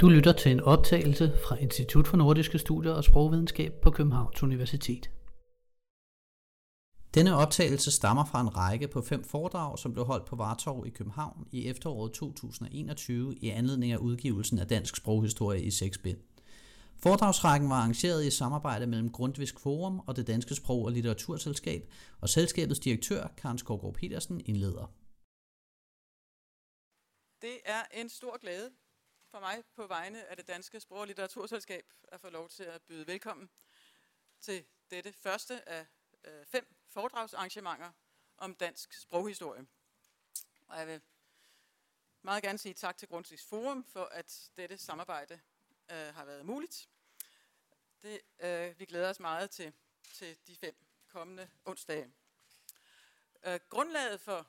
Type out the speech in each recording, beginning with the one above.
Du lytter til en optagelse fra Institut for Nordiske Studier og Sprogvidenskab på Københavns Universitet. Denne optagelse stammer fra en række på fem foredrag, som blev holdt på Vartov i København i efteråret 2021 i anledning af udgivelsen af Dansk Sproghistorie i 6 bind. Foredragsrækken var arrangeret i samarbejde mellem Grundtvigs Forum og det Danske Sprog- og Litteraturselskab, og selskabets direktør, Karen Skovgaard Petersen, indleder. Det er en stor glæde for mig på vegne af det Danske Sprog- og Litteraturselskab at få lov til at byde velkommen til dette første af øh, fem foredragsarrangementer om dansk sproghistorie. Og jeg vil meget gerne sige tak til Grundtvigs Forum for, at dette samarbejde øh, har været muligt. Det, øh, vi glæder os meget til, til de fem kommende onsdage. Øh, grundlaget for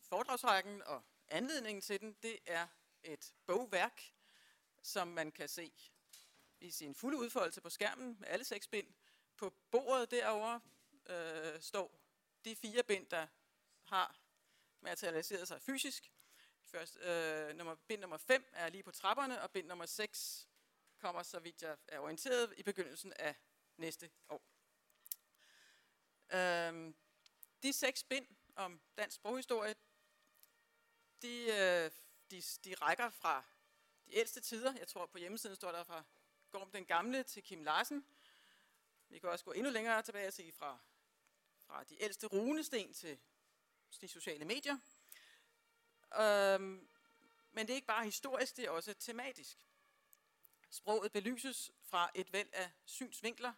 foredragsrækken og anledningen til den, det er et bogværk, som man kan se i sin fulde udfoldelse på skærmen med alle seks bind. På bordet derovre øh, står de fire bind, der har materialiseret sig fysisk. Først, øh, nummer, bind nummer 5 er lige på trapperne, og bind nummer 6 kommer, så vidt jeg er orienteret, i begyndelsen af næste år. Øh, de seks bind om dansk sproghistorie, de, øh, de, de rækker fra de ældste tider. Jeg tror på hjemmesiden står der fra Gorm den Gamle til Kim Larsen. Vi kan også gå endnu længere tilbage og se fra, fra de ældste runesten til de sociale medier. Øhm, men det er ikke bare historisk, det er også tematisk. Sproget belyses fra et væld af synsvinkler,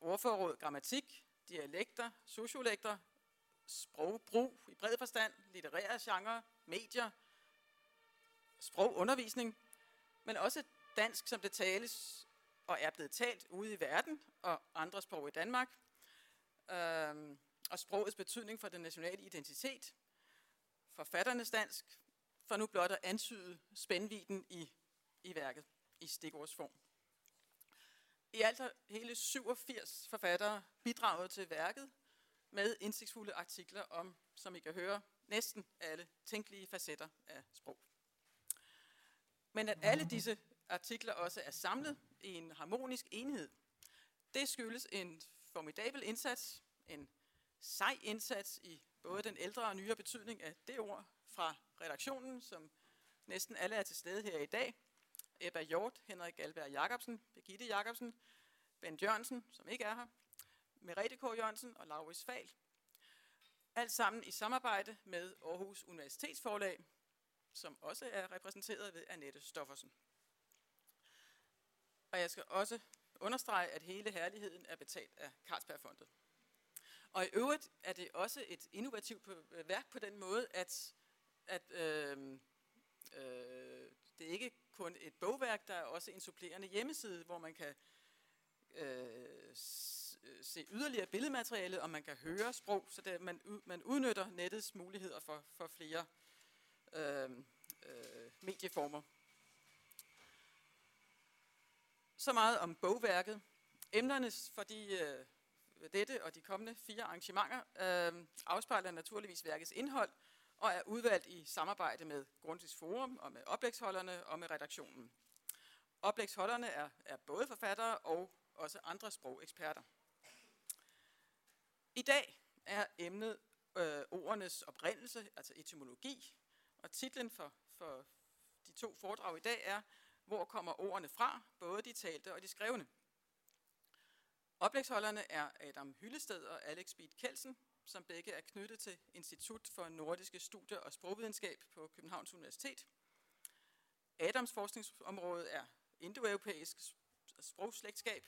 ordforråd, grammatik, dialekter, sociolekter, sprogbrug i bred forstand, litterære genre, medier, sprogundervisning, men også dansk, som det tales og er blevet talt ude i verden, og andre sprog i Danmark, øhm, og sprogets betydning for den nationale identitet, forfatternes dansk, for nu blot at antyde spændviden i, i værket i stikordsform. I alt har hele 87 forfattere bidraget til værket med indsigtsfulde artikler om, som I kan høre, næsten alle tænkelige facetter af sprog. Men at alle disse artikler også er samlet i en harmonisk enhed, det skyldes en formidabel indsats, en sej indsats i både den ældre og nyere betydning af det ord fra redaktionen, som næsten alle er til stede her i dag. Ebba Hjort, Henrik Alberg Jacobsen, Birgitte Jacobsen, Ben Jørgensen, som ikke er her, Merete K. Jørgensen og Laurits Fal. Alt sammen i samarbejde med Aarhus Universitetsforlag, som også er repræsenteret ved Annette Stoffersen. Og jeg skal også understrege, at hele herligheden er betalt af Carlsbergfondet. Og i øvrigt er det også et innovativt værk på den måde, at, at øh, øh, det er ikke kun et bogværk, der er også en supplerende hjemmeside, hvor man kan øh, øh se yderligere billedmateriale, og man kan høre sprog, så det, man, man udnytter nettets muligheder for, for flere øh, øh, medieformer. Så meget om bogværket. Emnerne for de, øh, dette og de kommende fire arrangementer øh, afspejler naturligvis værkets indhold og er udvalgt i samarbejde med Grundtvigs Forum og med oplægsholderne og med redaktionen. Oplægsholderne er, er både forfattere og også andre sprogeksperter. I dag er emnet øh, ordenes oprindelse, altså etymologi, og titlen for, for de to foredrag i dag er, hvor kommer ordene fra, både de talte og de skrevne. Oplægsholderne er Adam Hyllested og Alex Beat Kelsen, som begge er knyttet til Institut for Nordiske Studier og Sprogvidenskab på Københavns Universitet. Adams forskningsområde er indoeuropæisk sprogslægtskab,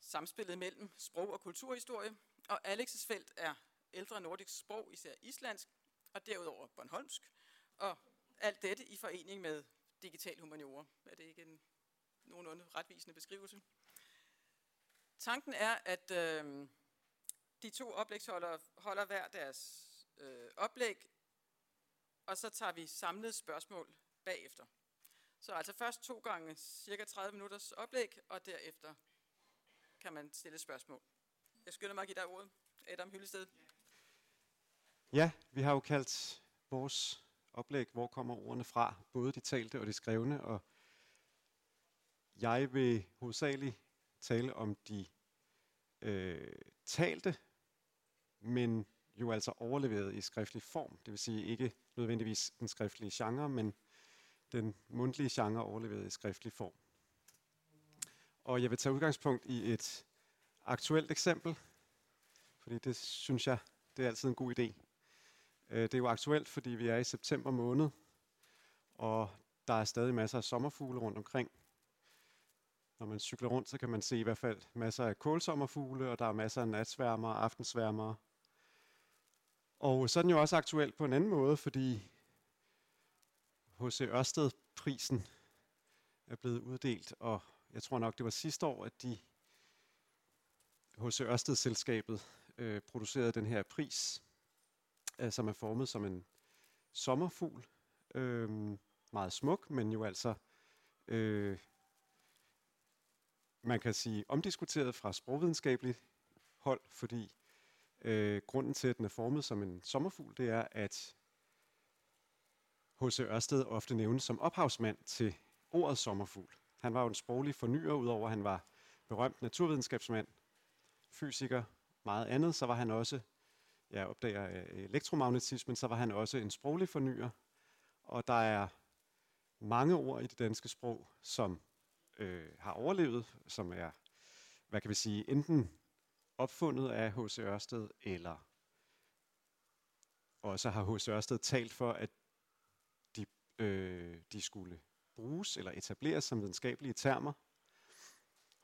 samspillet mellem sprog- og kulturhistorie, og Alex's felt er ældre nordisk sprog, især islandsk, og derudover Bornholmsk, og alt dette i forening med digital humaniora. Er det ikke en nogenlunde retvisende beskrivelse? Tanken er, at øh, de to oplægsholdere holder hver deres øh, oplæg, og så tager vi samlet spørgsmål bagefter. Så altså først to gange cirka 30 minutters oplæg, og derefter kan man stille spørgsmål. Jeg skynder mig at give dig ordet, Adam Hyllested. Ja, Ja, vi har jo kaldt vores oplæg, hvor kommer ordene fra, både de talte og de skrevne, og jeg vil hovedsageligt tale om de øh, talte, men jo altså overleveret i skriftlig form. Det vil sige ikke nødvendigvis den skriftlige genre, men den mundtlige genre overleveret i skriftlig form. Og jeg vil tage udgangspunkt i et aktuelt eksempel, fordi det synes jeg, det er altid en god idé. Øh, det er jo aktuelt, fordi vi er i september måned, og der er stadig masser af sommerfugle rundt omkring. Når man cykler rundt, så kan man se i hvert fald masser af kålsommerfugle, og der er masser af natsværmere og aftensværmere. Og så er den jo også aktuel på en anden måde, fordi H.C. Ørsted-prisen er blevet uddelt, og jeg tror nok, det var sidste år, at de H.C. Ørsted-selskabet øh, producerede den her pris, øh, som er formet som en sommerfugl. Øh, meget smuk, men jo altså, øh, man kan sige, omdiskuteret fra sprogvidenskabeligt hold, fordi øh, grunden til, at den er formet som en sommerfugl, det er, at H.C. Ørsted ofte nævnes som ophavsmand til ordet sommerfugl. Han var jo en sproglig fornyer, udover at han var berømt naturvidenskabsmand, fysiker, meget andet, så var han også, ja, opdager øh, elektromagnetismen, så var han også en sproglig fornyer. Og der er mange ord i det danske sprog, som øh, har overlevet, som er, hvad kan vi sige, enten opfundet af H.C. Ørsted, eller også har H.C. Ørsted talt for, at de, øh, de skulle bruges eller etableres som videnskabelige termer.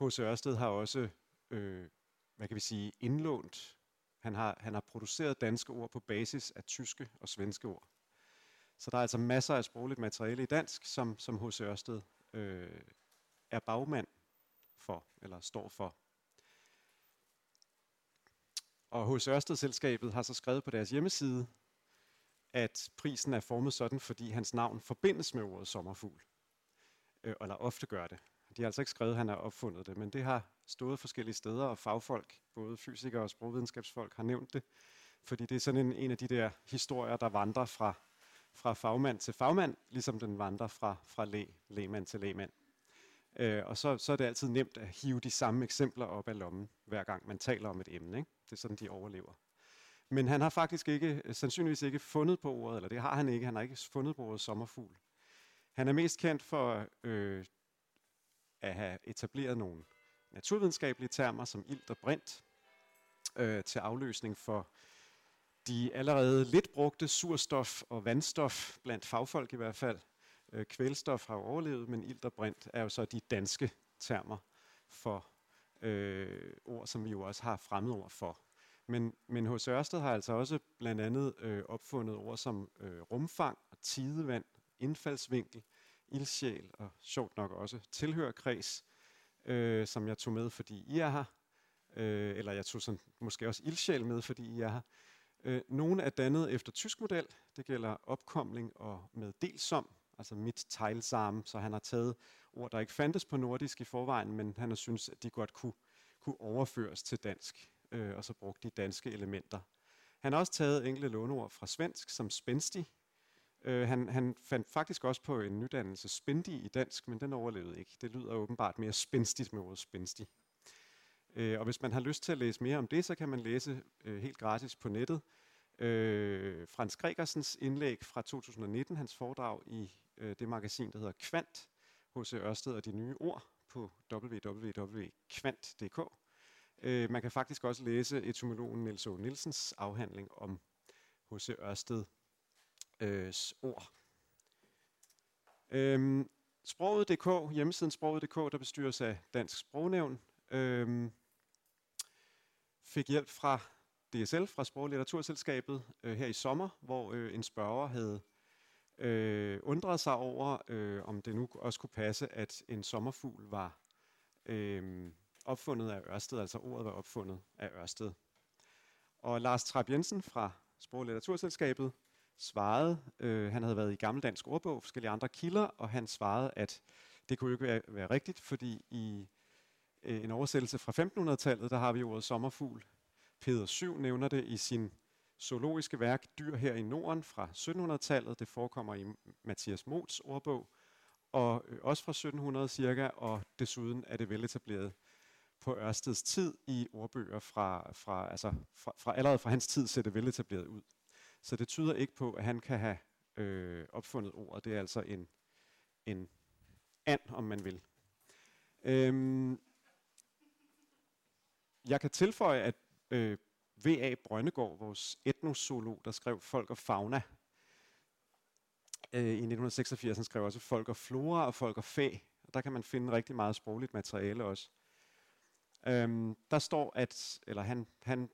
H.C. Ørsted har også, øh, hvad kan vi sige, indlånt. Han har, han har produceret danske ord på basis af tyske og svenske ord. Så der er altså masser af sprogligt materiale i dansk, som, som H.C. Ørsted øh, er bagmand for, eller står for. Og H.C. Ørsted-selskabet har så skrevet på deres hjemmeside, at prisen er formet sådan, fordi hans navn forbindes med ordet sommerfugl øh, eller ofte gør det. De har altså ikke skrevet, at han har opfundet det, men det har stået forskellige steder, og fagfolk, både fysikere og sprogvidenskabsfolk, har nævnt det, fordi det er sådan en, en af de der historier, der vandrer fra, fra fagmand til fagmand, ligesom den vandrer fra, fra læ, lægmand til lægmand. Øh, og så, så er det altid nemt at hive de samme eksempler op af lommen, hver gang man taler om et emne. Ikke? Det er sådan, de overlever. Men han har faktisk ikke, øh, sandsynligvis ikke fundet på ordet, eller det har han ikke, han har ikke fundet på ordet sommerfugl. Han er mest kendt for øh, at have etableret nogle naturvidenskabelige termer som ilt og brint øh, til afløsning for de allerede lidt brugte surstof og vandstof, blandt fagfolk i hvert fald. Øh, kvælstof har jo overlevet, men ilt og brint er jo så de danske termer for øh, ord, som vi jo også har fremmedord for. Men, men hos Ørsted har altså også blandt andet øh, opfundet ord som øh, rumfang og tidevand indfaldsvinkel, ildsjæl og sjovt nok også tilhørkreds, øh, som jeg tog med, fordi I er her. Øh, eller jeg tog sådan, måske også ildsjæl med, fordi I er her. Øh, nogle er dannet efter tysk model. Det gælder opkomling og med delsom, altså mit teglsarm, så han har taget ord, der ikke fandtes på nordisk i forvejen, men han har synes, at de godt kunne, kunne overføres til dansk, øh, og så brugt de danske elementer. Han har også taget enkelte låneord fra svensk, som spændstig, Øh, han, han fandt faktisk også på en nydannelse spændig i dansk, men den overlevede ikke. Det lyder åbenbart mere spændstigt med ordet spændstig. Øh, og hvis man har lyst til at læse mere om det, så kan man læse øh, helt gratis på nettet øh, Frans Gregersens indlæg fra 2019, hans foredrag i øh, det magasin, der hedder Kvant, hos Ørsted og de nye ord på www.kvant.dk. Øh, man kan faktisk også læse etymologen Niels O. Nielsens afhandling om H.C. Ørsted øh, ord. Øhm, Sproget.dk, hjemmesiden Sproget.dk, der bestyres af Dansk Sprognævn, øhm, fik hjælp fra DSL, fra Sprog- og Litteraturselskabet, øh, her i sommer, hvor øh, en spørger havde øh, undret sig over, øh, om det nu også kunne passe, at en sommerfugl var øh, opfundet af Ørsted, altså ordet var opfundet af Ørsted. Og Lars Trap Jensen fra Sprog- og Litteraturselskabet svarede, øh, han havde været i gammeldansk ordbog, forskellige andre kilder, og han svarede, at det kunne jo ikke være, være rigtigt, fordi i øh, en oversættelse fra 1500-tallet, der har vi ordet sommerfugl. Peder 7 nævner det i sin zoologiske værk Dyr her i Norden fra 1700-tallet. Det forekommer i Mathias Mots ordbog, og øh, også fra 1700 cirka, og desuden er det veletableret på Ørsteds tid i ordbøger fra, fra, altså fra, fra allerede fra hans tid ser det veletableret ud. Så det tyder ikke på, at han kan have øh, opfundet ordet. Det er altså en, en and, om man vil. Øhm, jeg kan tilføje, at øh, V.A. Brøndegård, vores etnosolog, der skrev Folk og Fauna, øh, i 1986, han skrev også Folk og Flora og Folk og Fæ. Og der kan man finde rigtig meget sprogligt materiale også. Øhm, der står, at, eller han, han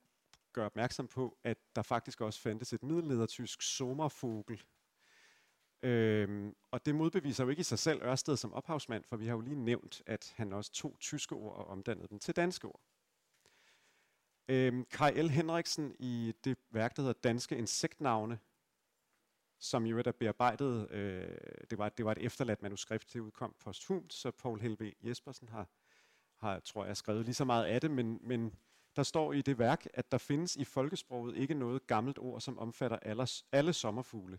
gør opmærksom på, at der faktisk også fandtes et middelnedertysk sommerfugl. Øhm, og det modbeviser jo ikke i sig selv Ørsted som ophavsmand, for vi har jo lige nævnt, at han også tog tyske ord og omdannede dem til danske ord. Øhm, Kai L. Henriksen i det værk, der hedder Danske Insektnavne, som jo er bearbejdet, øh, det, var, det var et efterladt manuskript, det udkom posthumt, så Paul Helve Jespersen har, har, tror jeg, skrevet lige så meget af det, men, men der står i det værk, at der findes i folkesproget ikke noget gammelt ord, som omfatter alle, alle sommerfugle.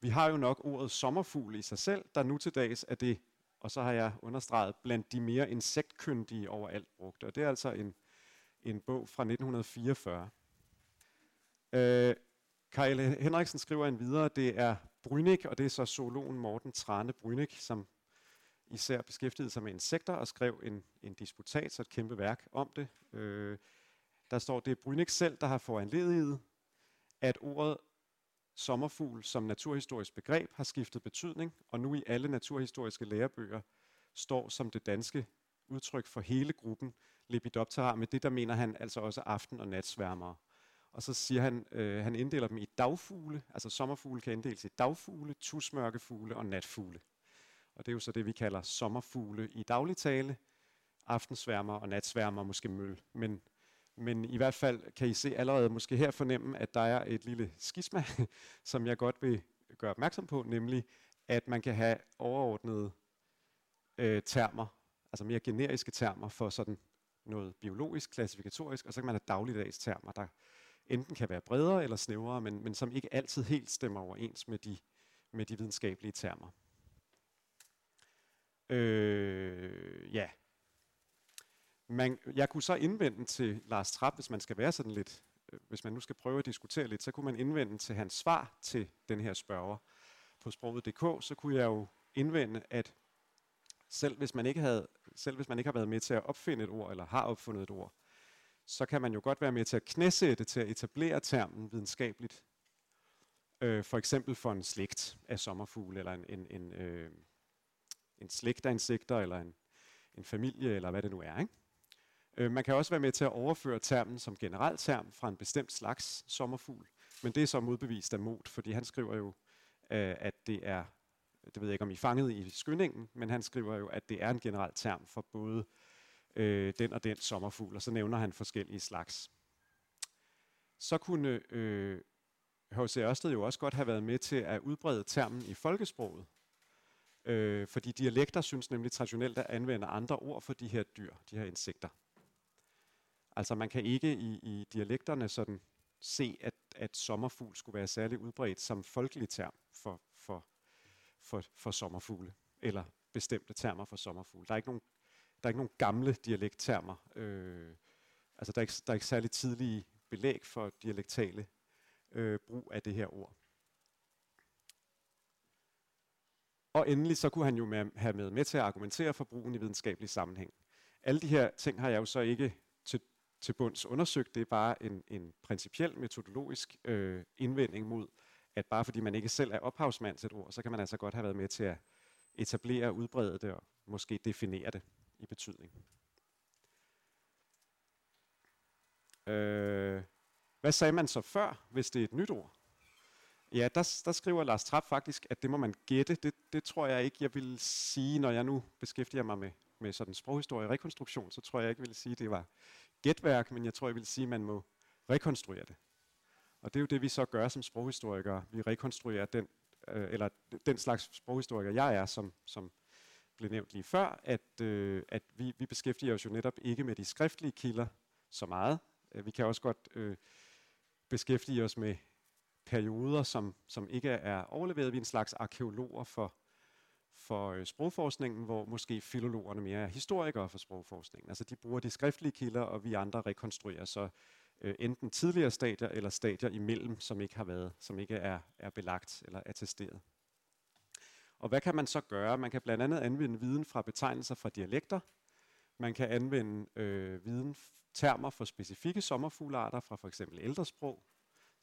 Vi har jo nok ordet sommerfugl i sig selv, der nu til dags er det, og så har jeg understreget, blandt de mere insektkyndige overalt brugt. Og det er altså en, en bog fra 1944. Øh, Kajl Henriksen skriver en videre, det er Brynik, og det er så zoologen Morten Trane Brynik, som især beskæftigede sig med insekter og skrev en, en disputat, så et kæmpe værk om det. Øh, der står, det er Brynik selv, der har foranledet, at ordet sommerfugl som naturhistorisk begreb har skiftet betydning, og nu i alle naturhistoriske lærebøger står som det danske udtryk for hele gruppen Lepidoptera, med det der mener han altså også aften- og natsværmere. Og så siger han, øh, han inddeler dem i dagfugle, altså sommerfugle kan inddeles i dagfugle, tusmørkefugle og natfugle. Og det er jo så det, vi kalder sommerfugle i daglig tale, aftensværmer og natsværmer, måske møl. Men, men i hvert fald kan I se allerede måske her fornemme, at der er et lille skisma, som jeg godt vil gøre opmærksom på, nemlig at man kan have overordnede øh, termer, altså mere generiske termer for sådan noget biologisk, klassifikatorisk, og så kan man have dagligdags termer, der enten kan være bredere eller snævrere, men, men som ikke altid helt stemmer overens med de, med de videnskabelige termer. Øh, ja. Man, jeg kunne så indvende til Lars Trapp, hvis man skal være sådan lidt, øh, hvis man nu skal prøve at diskutere lidt, så kunne man indvende til hans svar til den her spørger på sproget.dk, så kunne jeg jo indvende, at selv hvis man ikke havde, selv hvis man ikke har været med til at opfinde et ord, eller har opfundet et ord, så kan man jo godt være med til at knæsætte, til at etablere termen videnskabeligt. Øh, for eksempel for en slægt af sommerfugle, eller en, en, en, øh, en slægt af insekter, eller en, en familie, eller hvad det nu er. Ikke? Øh, man kan også være med til at overføre termen som generelt term fra en bestemt slags sommerfugl, men det er så modbevist af Mot, fordi han skriver jo, øh, at det er, det ved jeg ikke om I fangede i skyndingen, men han skriver jo, at det er en generelt term for både øh, den og den sommerfugl, og så nævner han forskellige slags. Så kunne øh, H.C. Ørsted jo også godt have været med til at udbrede termen i folkesproget, øh, fordi dialekter synes nemlig traditionelt at anvende andre ord for de her dyr, de her insekter. Altså man kan ikke i, i dialekterne sådan se, at, at sommerfugl skulle være særlig udbredt som folkelig term for, for, for, for sommerfugle, eller bestemte termer for sommerfugle. Der er ikke nogen der er ikke nogen gamle dialekttermer. Øh, altså der er, ikke, der er ikke særlig tidlige belæg for dialektale øh, brug af det her ord. Og endelig så kunne han jo med, have med, med til at argumentere for brugen i videnskabelig sammenhæng. Alle de her ting har jeg jo så ikke til, til bunds undersøgt. Det er bare en, en principiel metodologisk øh, indvending mod, at bare fordi man ikke selv er ophavsmand til et ord, så kan man altså godt have været med til at etablere, udbrede det og måske definere det i betydning. Øh, hvad sagde man så før, hvis det er et nyt ord? Ja, der, der skriver Lars Trapp faktisk, at det må man gætte. Det, det tror jeg ikke, jeg vil sige, når jeg nu beskæftiger mig med, med sådan sproghistorie og rekonstruktion, så tror jeg ikke, jeg vil sige, at det var gætværk, men jeg tror, jeg vil sige, at man må rekonstruere det. Og det er jo det, vi så gør som sproghistorikere. Vi rekonstruerer den, øh, eller den slags sproghistoriker, jeg er, som, som blev nævnt lige før, at, øh, at vi, vi beskæftiger os jo netop ikke med de skriftlige kilder så meget. Øh, vi kan også godt øh, beskæftige os med perioder, som, som ikke er overleveret. Vi er en slags arkeologer for, for øh, sprogforskningen, hvor måske filologerne mere er historikere for sprogforskningen. Altså de bruger de skriftlige kilder, og vi andre rekonstruerer så øh, enten tidligere stadier eller stadier imellem, som ikke har været, som ikke er, er belagt eller attesteret. Og hvad kan man så gøre? Man kan blandt andet anvende viden fra betegnelser fra dialekter. Man kan anvende øh, viden, termer for specifikke sommerfuglearter fra for eksempel ældresprog.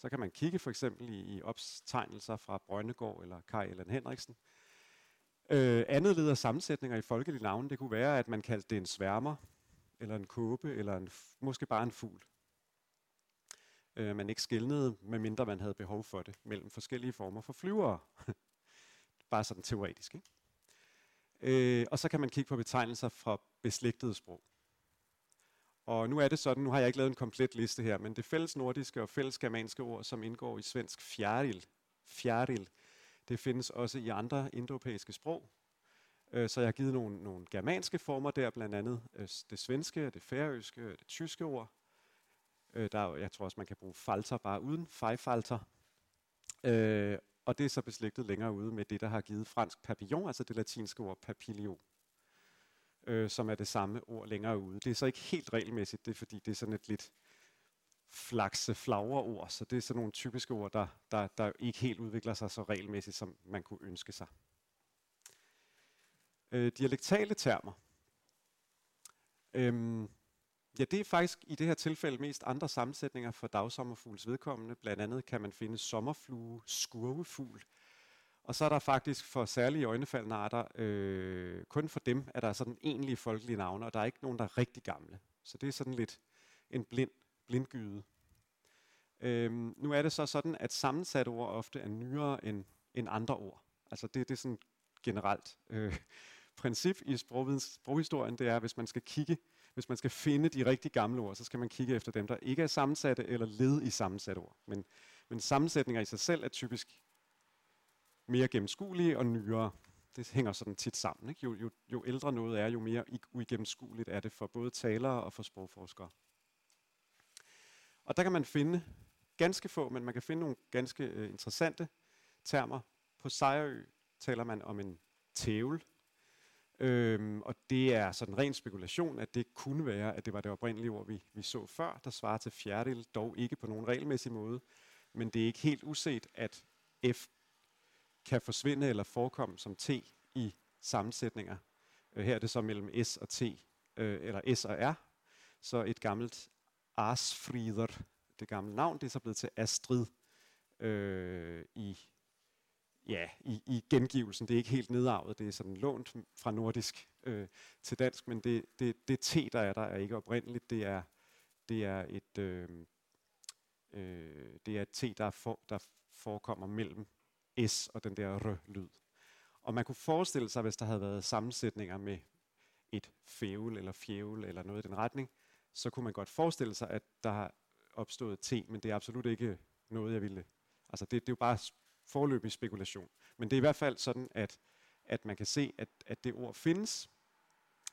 Så kan man kigge for eksempel i, i opstegnelser fra Brøndegård eller Kai eller Henriksen. Øh, andet leder sammensætninger i folkelige navne, det kunne være, at man kaldte det en sværmer, eller en kåbe, eller en, måske bare en fugl. Øh, man ikke skældnede, medmindre man havde behov for det, mellem forskellige former for flyvere. bare sådan teoretisk. Ikke? Øh, og så kan man kigge på betegnelser fra beslægtede sprog. Og nu er det sådan, nu har jeg ikke lavet en komplet liste her, men det fælles nordiske og fælles germanske ord, som indgår i svensk fjæril, fjæril det findes også i andre indoeuropæiske sprog. Øh, så jeg har givet nogle, nogle germanske former der, blandt andet øh, det svenske, det færøske, det tyske ord. Øh, der jeg tror også, man kan bruge falter bare uden fejfalter. Og det er så beslægtet længere ude med det, der har givet fransk papillon, altså det latinske ord papilio, øh, som er det samme ord længere ude. Det er så ikke helt regelmæssigt, det er fordi, det er sådan et lidt flakse ord, så det er sådan nogle typiske ord, der, der, der ikke helt udvikler sig så regelmæssigt, som man kunne ønske sig. Øh, dialektale termer. Øhm, ja, det er faktisk i det her tilfælde mest andre sammensætninger for dagsommerfugls vedkommende. Blandt andet kan man finde sommerflue, skurvefugl, og så er der faktisk for særlige øjnefaldende arter, øh, kun for dem er der sådan egentlige folkelige navne, og der er ikke nogen, der er rigtig gamle. Så det er sådan lidt en blind blindgyde. Øhm, nu er det så sådan, at sammensatte ord ofte er nyere end, end andre ord. Altså det, det er sådan generelt øh, princip i sproghistorien, det er, hvis man skal kigge, hvis man skal finde de rigtig gamle ord, så skal man kigge efter dem, der ikke er sammensatte eller led i sammensatte ord. Men, men sammensætninger i sig selv er typisk mere gennemskuelige og nyere. Det hænger sådan tit sammen. Ikke? Jo, jo, jo ældre noget er, jo mere uigennemskueligt er det for både talere og for sprogforskere. Og der kan man finde ganske få, men man kan finde nogle ganske øh, interessante termer. På Sejrø taler man om en tævel, øhm, og det er sådan ren spekulation, at det kunne være, at det var det oprindelige ord, vi, vi så før, der svarer til fjerdedel, dog ikke på nogen regelmæssig måde. Men det er ikke helt uset, at F kan forsvinde eller forekomme som T i sammensætninger. Øh, her er det så mellem S og T, øh, eller S og R, så et gammelt Arsfrider, det gamle navn, det er så blevet til Astrid øh, i, ja, i, i gengivelsen. Det er ikke helt nedarvet, det er sådan lånt fra nordisk øh, til dansk, men det, det, det T, der er der, er ikke oprindeligt. Det er, det er et øh, øh, det er et T, der, for, der forekommer mellem S og den der R-lyd. Og man kunne forestille sig, hvis der havde været sammensætninger med et fævel eller fjævel eller noget i den retning, så kunne man godt forestille sig, at der har opstået T, men det er absolut ikke noget, jeg ville... Altså det, det er jo bare forløbig spekulation. Men det er i hvert fald sådan, at, at man kan se, at, at det ord findes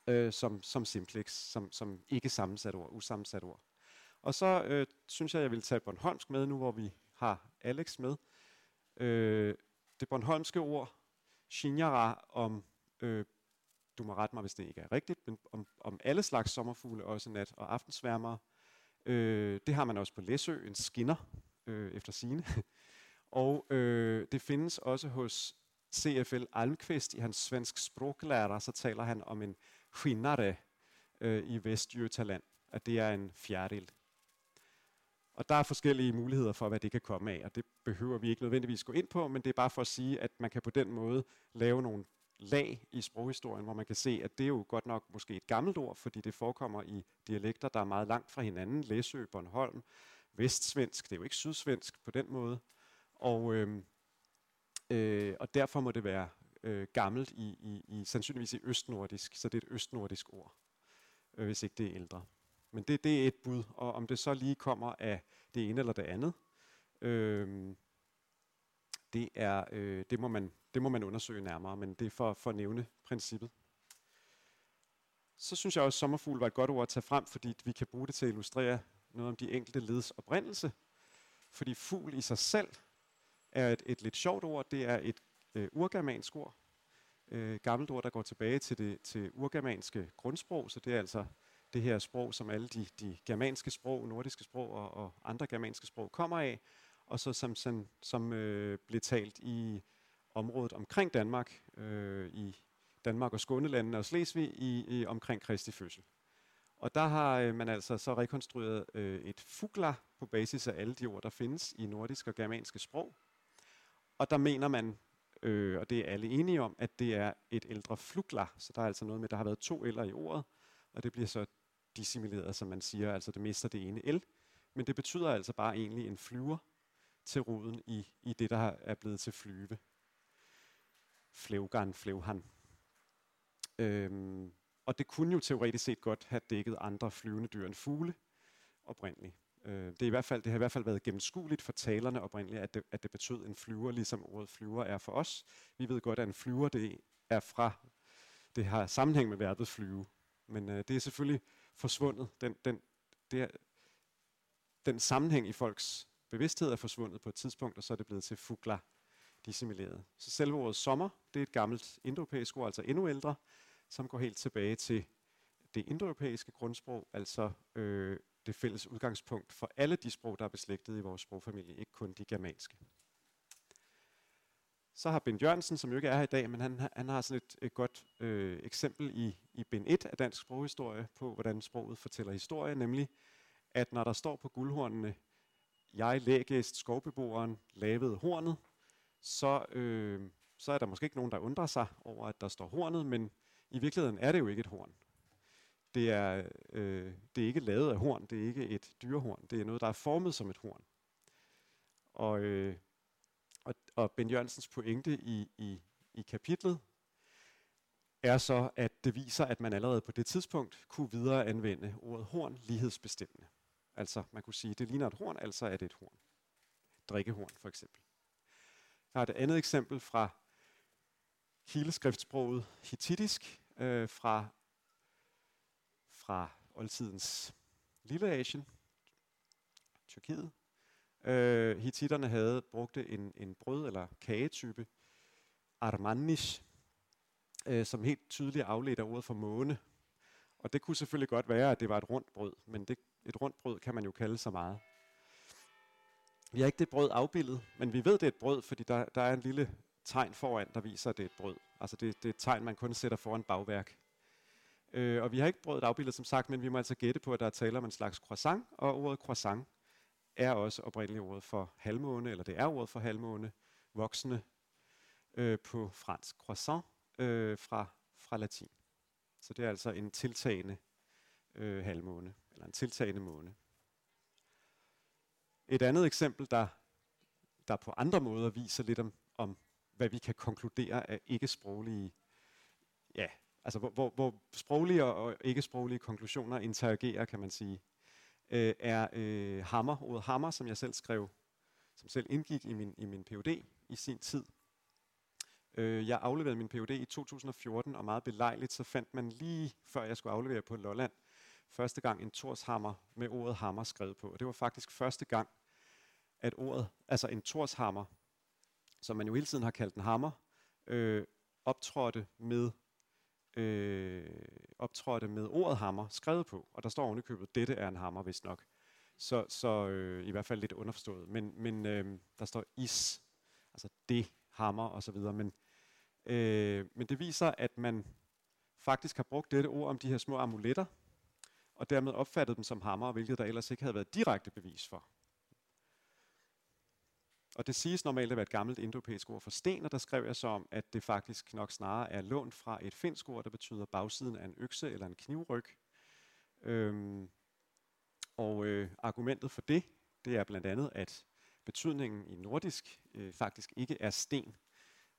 øh, som, som simplex, som, som ikke sammensat ord, usammensat ord. Og så øh, synes jeg, jeg vil tage Bornholmsk med nu, hvor vi har Alex med. Øh, det Bornholmske ord, Shinjara, om øh, du må rette mig, hvis det ikke er rigtigt, men om, om alle slags sommerfugle, også nat- og aftensværmere. Øh, det har man også på Læsø, en skinner, øh, efter sine. og øh, det findes også hos CFL Almqvist i hans svensk sproglærer, så taler han om en skinnare øh, i Vestjylland, at det er en fjerdedel. Og der er forskellige muligheder for, hvad det kan komme af, og det behøver vi ikke nødvendigvis gå ind på, men det er bare for at sige, at man kan på den måde lave nogle lag i sproghistorien, hvor man kan se, at det er jo godt nok måske et gammelt ord, fordi det forekommer i dialekter, der er meget langt fra hinanden. Læsø, Bornholm, vestsvensk, det er jo ikke sydsvensk på den måde. Og, øh, øh, og derfor må det være øh, gammelt i, i, i sandsynligvis i østnordisk, så det er et østnordisk ord, øh, hvis ikke det er ældre. Men det, det er et bud, og om det så lige kommer af det ene eller det andet, øh, det, er, øh, det, må man, det må man undersøge nærmere, men det er for, for at nævne princippet. Så synes jeg også, at sommerfugl var et godt ord at tage frem, fordi vi kan bruge det til at illustrere noget om de enkelte leds oprindelse. fordi fugl i sig selv er et, et lidt sjovt ord. Det er et øh, urgermansk ord, øh, gammelt ord, der går tilbage til det til urgermanske grundsprog, så det er altså det her sprog, som alle de, de germanske sprog, nordiske sprog og, og andre germanske sprog kommer af, og så som, som, som øh, blev talt i området omkring Danmark, øh, i Danmark og Skånelandene og Slesvig i, i omkring Kristi fødsel. Og der har øh, man altså så rekonstrueret øh, et fugler på basis af alle de ord, der findes i nordiske og germanske sprog. Og der mener man, øh, og det er alle enige om, at det er et ældre flugler. Så der er altså noget med, at der har været to eller i ordet, og det bliver så dissimileret, som man siger, altså det mister det ene el. Men det betyder altså bare egentlig en flyver til roden i, i det, der er blevet til flyve. Flevgan, flevhan. Øhm, og det kunne jo teoretisk set godt have dækket andre flyvende dyr end fugle oprindeligt. Øh, det, er i hvert fald, det har i hvert fald været gennemskueligt for talerne oprindeligt, at det, at det betød en flyver, ligesom ordet flyver er for os. Vi ved godt, at en flyver det er fra, det har sammenhæng med verbet flyve. Men øh, det er selvfølgelig forsvundet. Den, den, det er, den sammenhæng i folks bevidsthed er forsvundet på et tidspunkt, og så er det blevet til fugla dissimileret. Så selve ordet sommer, det er et gammelt indoeuropæisk ord, altså endnu ældre, som går helt tilbage til det indoeuropæiske grundsprog, altså øh, det fælles udgangspunkt for alle de sprog, der er beslægtet i vores sprogfamilie, ikke kun de germanske. Så har Ben Jørgensen, som jo ikke er her i dag, men han, han har sådan et, et godt øh, eksempel i, i Ben 1 af dansk sproghistorie på, hvordan sproget fortæller historie, nemlig at når der står på guldhornene, jeg lægæst skovbeboeren lavede hornet, så, øh, så er der måske ikke nogen, der undrer sig over, at der står hornet, men i virkeligheden er det jo ikke et horn. Det er, øh, det er ikke lavet af horn, det er ikke et dyrehorn, det er noget, der er formet som et horn. Og, øh, og, og Ben Jørgensens pointe i, i, i kapitlet er så, at det viser, at man allerede på det tidspunkt kunne videre anvende ordet horn lighedsbestemmende. Altså man kunne sige, at det ligner et horn, altså er det et horn. Drikkehorn for eksempel. Jeg har et andet eksempel fra kileskriftsproget hittitisk øh, fra, fra oldtidens Lille Asien, Tyrkiet. Øh, hititterne havde brugte en, en brød- eller kagetype, armanish, øh, som helt tydeligt afledte ordet for måne. Og det kunne selvfølgelig godt være, at det var et rundt brød, men det, et rundt brød kan man jo kalde så meget. Vi har ikke det brød afbildet, men vi ved, det er et brød, fordi der, der er en lille tegn foran, der viser, at det er et brød. Altså det, det er et tegn, man kun sætter foran bagværk. Øh, og vi har ikke brødet afbildet, som sagt, men vi må altså gætte på, at der er tale om en slags croissant, og ordet croissant er også oprindeligt ordet for halvmåne, eller det er ordet for halvmåne, voksne øh, på fransk. Croissant øh, fra, fra latin. Så det er altså en tiltagende øh, halvmåne, eller en tiltagende måne. Et andet eksempel, der, der på andre måder viser lidt om, om hvad vi kan konkludere af ikke-sproglige, ja, altså hvor, hvor, hvor sproglige og ikke-sproglige konklusioner interagerer, kan man sige, øh, er øh, hammer, ordet hammer, som jeg selv skrev, som selv indgik i min, i min PhD i sin tid. Øh, jeg afleverede min PhD i 2014, og meget belejligt, så fandt man lige før jeg skulle aflevere på Lolland, første gang en torshammer med ordet hammer skrevet på. Og det var faktisk første gang, at ordet, altså en torshammer, som man jo hele tiden har kaldt en hammer, øh, optrådte med øh, optrådte med ordet hammer skrevet på, og der står ovenikøbet, dette er en hammer, hvis nok. Så, så øh, i hvert fald lidt underforstået. Men, men øh, der står is, altså det, hammer og så videre. Men, øh, men det viser, at man faktisk har brugt dette ord om de her små amuletter, og dermed opfattet dem som hammer, hvilket der ellers ikke havde været direkte bevis for. Og det siges normalt at være et gammelt indoeuropæisk ord for sten, og der skrev jeg så om, at det faktisk nok snarere er lånt fra et finsk ord, der betyder bagsiden af en økse eller en knivryg. Øhm, og øh, argumentet for det, det er blandt andet, at betydningen i nordisk øh, faktisk ikke er sten,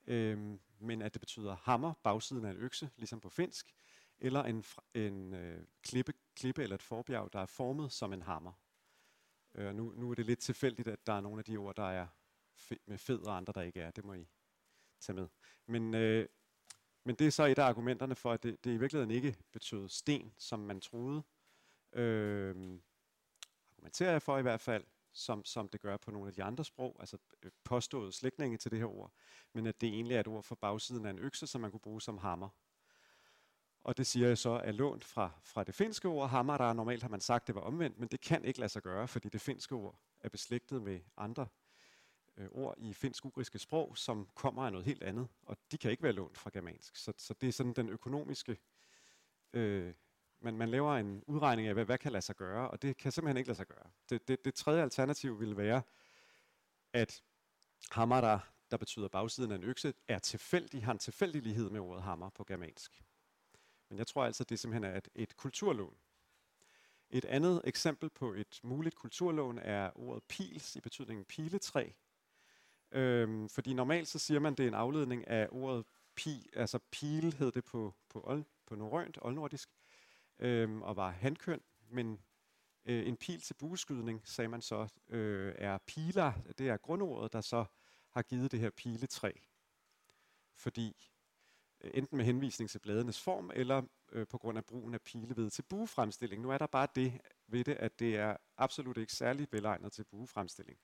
øh, men at det betyder hammer, bagsiden af en økse, ligesom på finsk, eller en, en øh, klippe, klippe eller et forbjerg, der er formet som en hammer. Øh, nu, nu er det lidt tilfældigt, at der er nogle af de ord, der er med fed, og andre, der ikke er. Det må I tage med. Men, øh, men det er så et af argumenterne for, at det, det i virkeligheden ikke betød sten, som man troede. Øh, argumenterer jeg for i hvert fald, som, som det gør på nogle af de andre sprog, altså påståede påstået slægtninge til det her ord, men at det egentlig er et ord for bagsiden af en økse, som man kunne bruge som hammer. Og det siger jeg så er lånt fra, fra det finske ord hammer, der normalt har man sagt, det var omvendt, men det kan ikke lade sig gøre, fordi det finske ord er beslægtet med andre øh, ord i finsk-ugriske sprog, som kommer af noget helt andet, og de kan ikke være lånt fra germansk. Så, så det er sådan den økonomiske... Øh, man, man laver en udregning af, hvad, hvad kan lade sig gøre, og det kan simpelthen ikke lade sig gøre. Det, det, det tredje alternativ ville være, at hammer, der, der betyder bagsiden af en økse, er tilfældig, har en tilfældig lighed med ordet hammer på germansk. Men jeg tror altså, det simpelthen er et, et kulturlån. Et andet eksempel på et muligt kulturlån er ordet pils i betydningen piletræ. Øhm, fordi normalt så siger man, det er en afledning af ordet pi, altså pil hed det på, på, old, på norrønt, oldnordisk, øhm, og var handkøn, men øh, en pil til bueskydning, sagde man så, øh, er piler, det er grundordet, der så har givet det her piletræ. Fordi øh, enten med henvisning til bladenes form, eller øh, på grund af brugen af pileved til buefremstilling. Nu er der bare det ved det, at det er absolut ikke særlig velegnet til buefremstilling.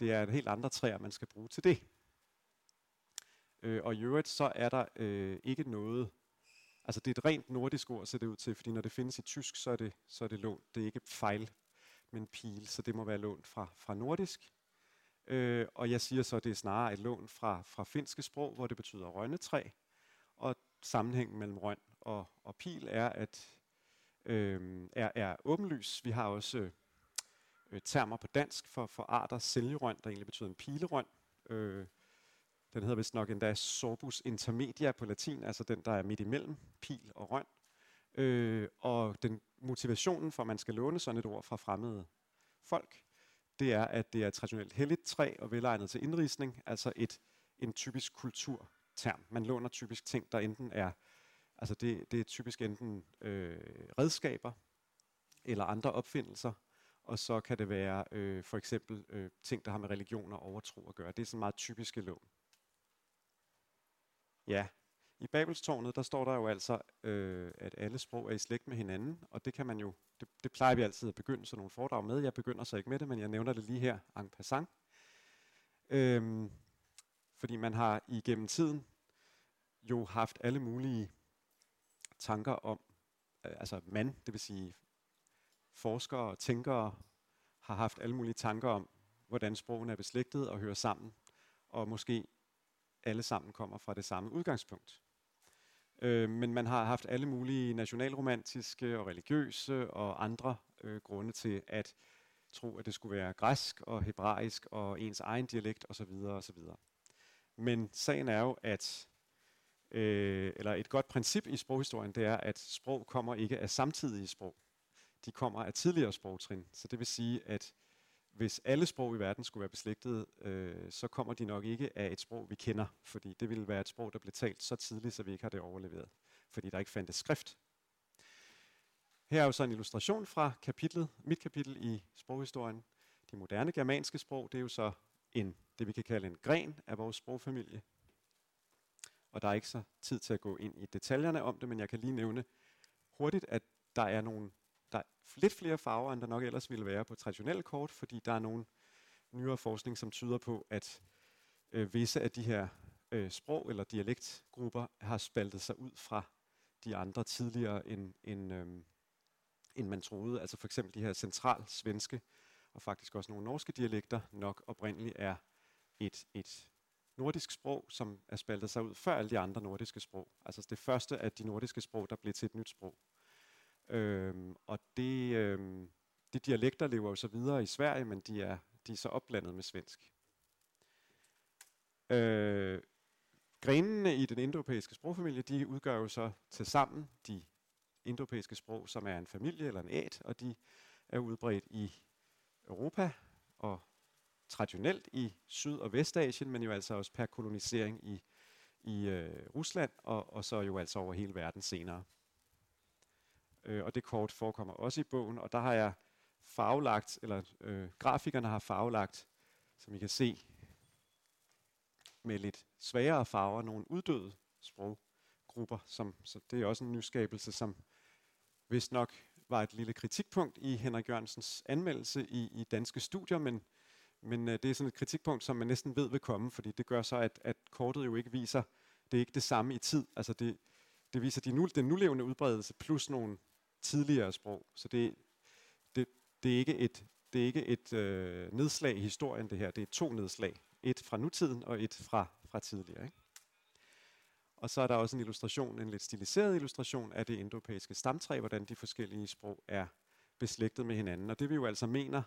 Det er et helt andre træer, man skal bruge til det. Øh, og i øvrigt så er der øh, ikke noget, altså det er et rent nordisk ord, ser det ud til, fordi når det findes i tysk, så er det, så er det lånt. Det er ikke fejl, men pil, så det må være lånt fra, fra nordisk. Øh, og jeg siger så, at det er snarere et lån fra, fra finske sprog, hvor det betyder rønnetræ, og sammenhængen mellem røn og, og pil er, at øh, er, er åbenlys. Vi har også øh, termer på dansk for, for arter sælgerøn, der egentlig betyder en pilerøn. Øh, den hedder vist nok endda sorbus intermedia på latin, altså den, der er midt imellem pil og røn. Øh, og den motivationen for, at man skal låne sådan et ord fra fremmede folk, det er, at det er et traditionelt helligt træ og velegnet til indrisning, altså et, en typisk kulturterm. Man låner typisk ting, der enten er, altså det, det er typisk enten øh, redskaber eller andre opfindelser, og så kan det være øh, for eksempel øh, ting, der har med religion og overtro at gøre. Det er sådan meget typiske lån. Ja, i Babelstårnet, der står der jo altså, øh, at alle sprog er i slægt med hinanden, og det kan man jo, det, det plejer vi altid at begynde sådan nogle foredrag med. Jeg begynder så ikke med det, men jeg nævner det lige her en passant. Øhm, fordi man har igennem tiden jo haft alle mulige tanker om, øh, altså man, det vil sige forskere og tænkere, har haft alle mulige tanker om, hvordan sprogene er beslægtet og hører sammen, og måske alle sammen kommer fra det samme udgangspunkt. Øh, men man har haft alle mulige nationalromantiske og religiøse og andre øh, grunde til at tro, at det skulle være græsk og hebraisk og ens egen dialekt osv. osv. Men sagen er jo, at øh, eller et godt princip i sproghistorien, det er, at sprog kommer ikke af samtidige sprog. De kommer af tidligere sprogtrin. Så det vil sige, at hvis alle sprog i verden skulle være beslægtede, øh, så kommer de nok ikke af et sprog, vi kender, fordi det ville være et sprog, der blev talt så tidligt, så vi ikke har det overleveret, fordi der ikke fandtes skrift. Her er jo så en illustration fra kapitlet, mit kapitel i sproghistorien. De moderne germanske sprog, det er jo så en, det vi kan kalde en gren af vores sprogfamilie. Og der er ikke så tid til at gå ind i detaljerne om det, men jeg kan lige nævne hurtigt, at der er nogle der er lidt flere farver, end der nok ellers ville være på traditionelle kort, fordi der er nogle nyere forskning, som tyder på, at øh, visse af de her øh, sprog- eller dialektgrupper har spaltet sig ud fra de andre tidligere, end, end, øh, end man troede. Altså for eksempel de her central svenske, og faktisk også nogle norske dialekter, nok oprindeligt er et, et nordisk sprog, som er spaltet sig ud før alle de andre nordiske sprog. Altså det første af de nordiske sprog, der blev til et nyt sprog. Øhm, og det, øhm, de dialekter lever jo så videre i Sverige, men de er, de er så opblandet med svensk. Øh, grenene i den indoeuropæiske sprogfamilie, de udgør jo så til sammen de indoeuropæiske sprog, som er en familie eller en æt, og de er udbredt i Europa og traditionelt i Syd- og Vestasien, men jo altså også per kolonisering i, i øh, Rusland, og, og så jo altså over hele verden senere øh, og det kort forekommer også i bogen, og der har jeg farvelagt, eller øh, grafikerne har farvelagt, som I kan se, med lidt svagere farver, nogle uddøde sproggrupper, som, så det er også en nyskabelse, som hvis nok var et lille kritikpunkt i Henrik Jørgensens anmeldelse i, i danske studier, men, men øh, det er sådan et kritikpunkt, som man næsten ved vil komme, fordi det gør så, at, at kortet jo ikke viser, det er ikke det samme i tid. Altså det, det viser de nu, den nulevende udbredelse plus nogle tidligere sprog. Så det, det, det er ikke et, det er ikke et øh, nedslag i historien, det her. Det er to nedslag. Et fra nutiden og et fra, fra tidligere. Ikke? Og så er der også en illustration, en lidt stiliseret illustration af det indoeuropæiske stamtræ, hvordan de forskellige sprog er beslægtet med hinanden. Og det vi jo altså mener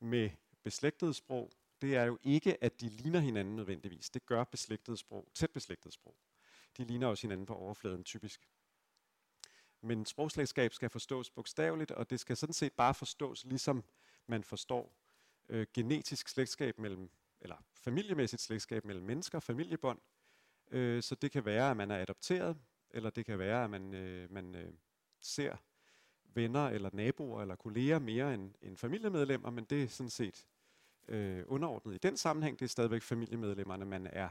med beslægtede sprog, det er jo ikke, at de ligner hinanden nødvendigvis. Det gør beslægtede sprog, tæt beslægtede sprog. De ligner også hinanden på overfladen typisk. Men sprogslægskab skal forstås bogstaveligt, og det skal sådan set bare forstås, ligesom man forstår øh, genetisk slægtskab mellem, eller familiemæssigt slægtskab mellem mennesker, familiebånd. Øh, så det kan være, at man er adopteret, eller det kan være, at man, øh, man øh, ser venner eller naboer eller kolleger mere end, end familiemedlemmer, men det er sådan set øh, underordnet i den sammenhæng. Det er stadigvæk familiemedlemmerne, man er,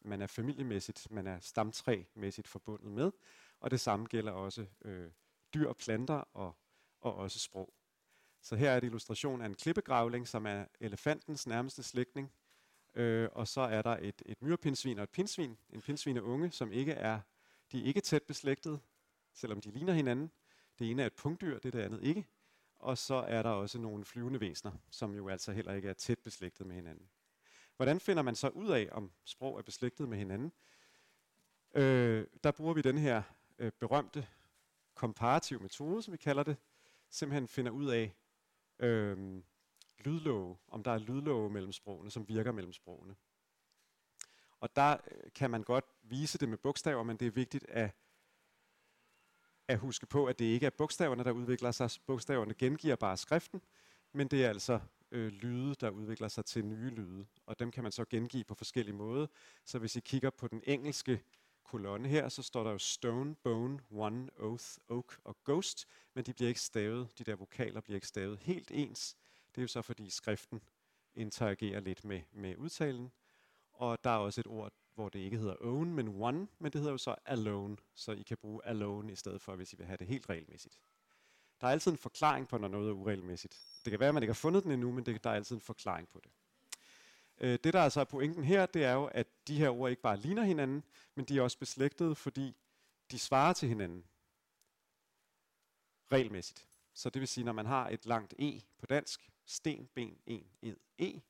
man er familiemæssigt, man er stamtræmæssigt forbundet med. Og det samme gælder også øh, dyr, planter og, og også sprog. Så her er et illustration af en klippegravling, som er elefantens nærmeste slægtning. Øh, og så er der et, et myrpinsvin og et pindsvin. En pindsvin unge, som ikke er, de er ikke tæt beslægtet, selvom de ligner hinanden. Det ene er et punktdyr, det, det andet ikke. Og så er der også nogle flyvende væsener, som jo altså heller ikke er tæt beslægtet med hinanden. Hvordan finder man så ud af, om sprog er beslægtet med hinanden? Øh, der bruger vi den her øh, berømte komparativ metode, som vi kalder det, simpelthen finder ud af øh, lydlåge, om der er lydlåge mellem sprogene, som virker mellem sprogene. Og der øh, kan man godt vise det med bogstaver, men det er vigtigt at, at huske på, at det ikke er bogstaverne, der udvikler sig. Bogstaverne gengiver bare skriften, men det er altså øh, lyde, der udvikler sig til nye lyde. Og dem kan man så gengive på forskellige måder. Så hvis I kigger på den engelske kolonne her, så står der jo stone, bone, one, oath, oak og ghost, men de bliver ikke stavet, de der vokaler bliver ikke stavet helt ens. Det er jo så fordi skriften interagerer lidt med, med udtalen. Og der er også et ord, hvor det ikke hedder own, men one, men det hedder jo så alone, så I kan bruge alone i stedet for, hvis I vil have det helt regelmæssigt. Der er altid en forklaring på, når noget er uregelmæssigt. Det kan være, at man ikke har fundet den endnu, men det, der er altid en forklaring på det. Øh, det, der altså er pointen her, det er jo, at de her ord ikke bare ligner hinanden, men de er også beslægtede, fordi de svarer til hinanden regelmæssigt. Så det vil sige, når man har et langt e på dansk, sten, ben, en, ed, e,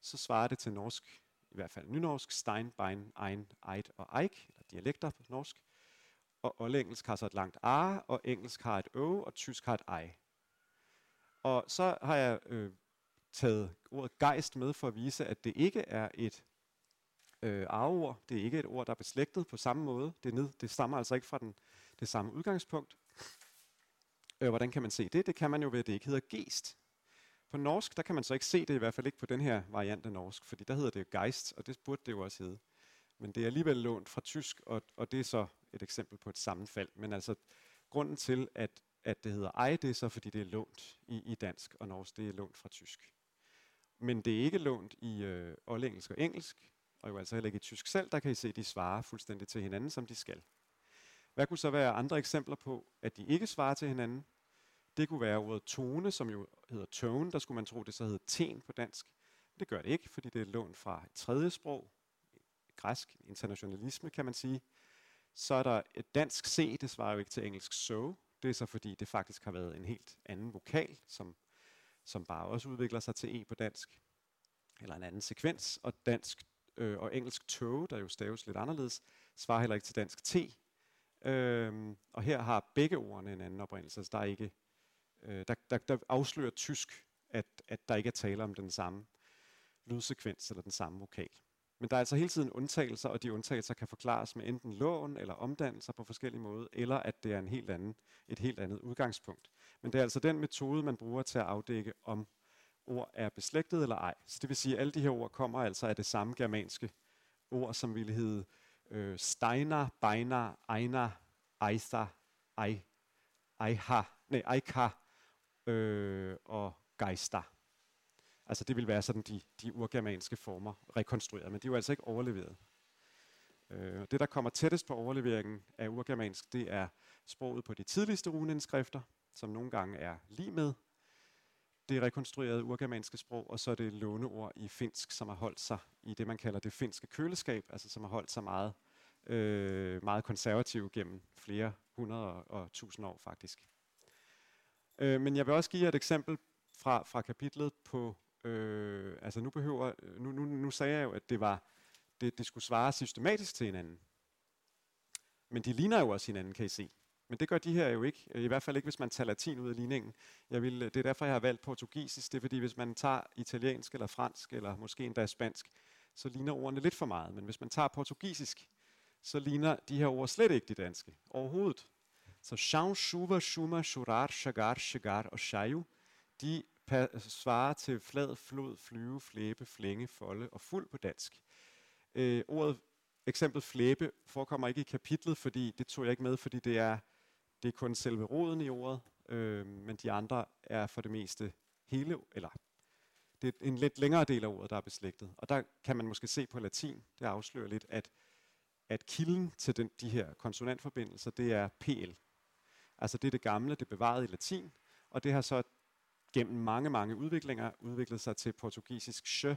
så svarer det til norsk, i hvert fald nynorsk, stein, bein, ein, eid og eik, eller dialekter på norsk. Og oldengelsk har så et langt a, og engelsk har et ø, og tysk har et ej. Og så har jeg øh, taget ordet gejst med for at vise, at det ikke er et øh, arveord. Det er ikke et ord, der er beslægtet på samme måde. Det, ned, det stammer altså ikke fra den, det samme udgangspunkt. Øh, hvordan kan man se det? Det kan man jo ved, at det ikke hedder gest. På norsk, der kan man så ikke se det, i hvert fald ikke på den her variant af norsk, fordi der hedder det jo geist, og det burde det jo også hedde. Men det er alligevel lånt fra tysk, og, og det er så et eksempel på et sammenfald. Men altså, grunden til, at, at det hedder ej, det er så, fordi det er lånt i, i dansk, og norsk, det er lånt fra tysk. Men det er ikke lånt i øh, oldengelsk og engelsk, og jo altså heller ikke i tysk selv. Der kan I se, at de svarer fuldstændig til hinanden, som de skal. Hvad kunne så være andre eksempler på, at de ikke svarer til hinanden? Det kunne være ordet tone, som jo hedder tone. Der skulle man tro, det så hedder ten på dansk. Det gør det ikke, fordi det er lånt fra et tredje sprog, græsk internationalisme kan man sige. Så er der et dansk C, det svarer jo ikke til engelsk so. Det er så fordi, det faktisk har været en helt anden vokal, som som bare også udvikler sig til E på dansk, eller en anden sekvens, og dansk øh, og engelsk toe, der jo staves lidt anderledes, svarer heller ikke til dansk T. Øhm, og her har begge ordene en anden oprindelse, så der, er ikke, øh, der, der, der afslører tysk, at, at der ikke er tale om den samme lydsekvens eller den samme vokal. Men der er altså hele tiden undtagelser, og de undtagelser kan forklares med enten lån eller omdannelser på forskellige måder, eller at det er en helt anden, et helt andet udgangspunkt. Men det er altså den metode, man bruger til at afdække, om ord er beslægtet eller ej. Så det vil sige, at alle de her ord kommer altså af det samme germanske ord, som ville hedde øh, steiner, beiner, einer, eisa, Ei, Eiha, nej, Eika øh, og geister. Altså det vil være sådan de, de urgermanske former rekonstrueret, men de er jo altså ikke overleveret. Øh, det, der kommer tættest på overleveringen af urgermansk, det er sproget på de tidligste runeindskrifter, som nogle gange er lige med det rekonstruerede urgermanske sprog, og så er det låneord i finsk, som har holdt sig i det, man kalder det finske køleskab, altså som har holdt sig meget, øh, meget konservativ gennem flere hundrede og tusind år faktisk. Øh, men jeg vil også give jer et eksempel fra, fra kapitlet på, øh, altså nu behøver, nu, nu, nu sagde jeg jo, at det var, det, det skulle svare systematisk til hinanden. Men de ligner jo også hinanden, kan I se. Men det gør de her jo ikke, øh, i hvert fald ikke, hvis man tager latin ud af ligningen. Jeg vil, øh, det er derfor, jeg har valgt portugisisk. Det er fordi, hvis man tager italiensk eller fransk, eller måske endda spansk, så ligner ordene lidt for meget. Men hvis man tager portugisisk, så ligner de her ord slet ikke de danske overhovedet. Så chão, chuva, chuma, chorar, chagar, chegar og chayu, de svarer til flad, flod, flyve, flæbe, flænge, folde og fuld på dansk. Øh, ordet eksempel flæbe forekommer ikke i kapitlet, fordi det tog jeg ikke med, fordi det er, det er kun selve roden i ordet, øh, men de andre er for det meste hele, eller det er en lidt længere del af ordet, der er beslægtet. Og der kan man måske se på latin, det afslører lidt, at, at kilden til den, de her konsonantforbindelser, det er PL. Altså det er det gamle, det er bevaret i latin, og det har så gennem mange, mange udviklinger udviklet sig til portugisisk sjø,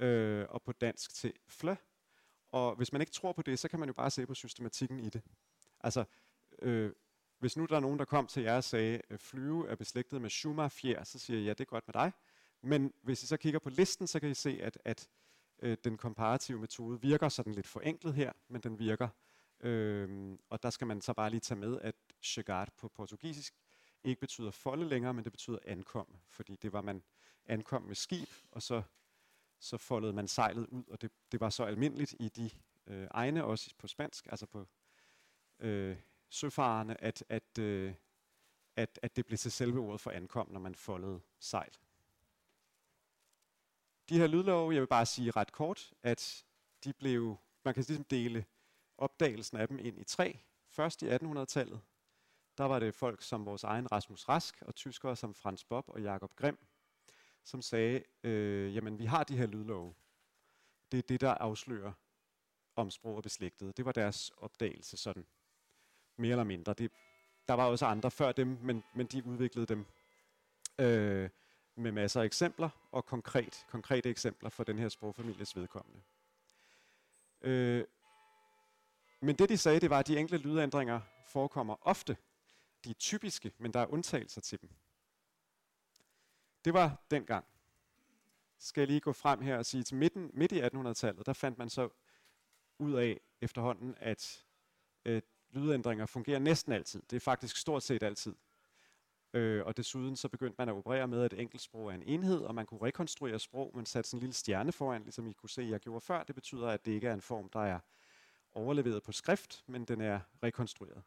øh, og på dansk til flø. Og hvis man ikke tror på det, så kan man jo bare se på systematikken i det. Altså, øh, hvis nu der er nogen, der kom til jer og sagde, at flyve er beslægtet med Schumacher-fjer, så siger jeg, ja, det er godt med dig. Men hvis I så kigger på listen, så kan I se, at, at øh, den komparative metode virker sådan lidt forenklet her, men den virker. Øh, og der skal man så bare lige tage med, at chegar på portugisisk ikke betyder folde længere, men det betyder ankom, fordi det var man ankom med skib, og så, så foldede man sejlet ud, og det, det var så almindeligt i de øh, egne, også på spansk, altså på øh, søfarerne, at, at, øh, at, at det blev til selve ordet for ankom, når man foldede sejl. De her lydlove, jeg vil bare sige ret kort, at de blev, man kan ligesom dele opdagelsen af dem ind i tre. Først i 1800-tallet, der var det folk som vores egen Rasmus Rask, og tyskere som Frans Bob og Jakob Grimm, som sagde, øh, jamen vi har de her lydlove. Det er det, der afslører om sprog og beslægtet. Det var deres opdagelse sådan, mere eller mindre. Det, der var også andre før dem, men, men de udviklede dem øh, med masser af eksempler, og konkret, konkrete eksempler for den her sprogfamilies vedkommende. Øh, men det de sagde, det var, at de enkelte lydændringer forekommer ofte de er typiske, men der er undtagelser til dem. Det var dengang. Skal jeg lige gå frem her og sige, til midten, midt i 1800-tallet, der fandt man så ud af efterhånden, at øh, lydændringer fungerer næsten altid. Det er faktisk stort set altid. Øh, og desuden så begyndte man at operere med, at enkelt sprog er en enhed, og man kunne rekonstruere sprog, men satte sådan en lille stjerne foran, ligesom I kunne se, jeg gjorde før. Det betyder, at det ikke er en form, der er overleveret på skrift, men den er rekonstrueret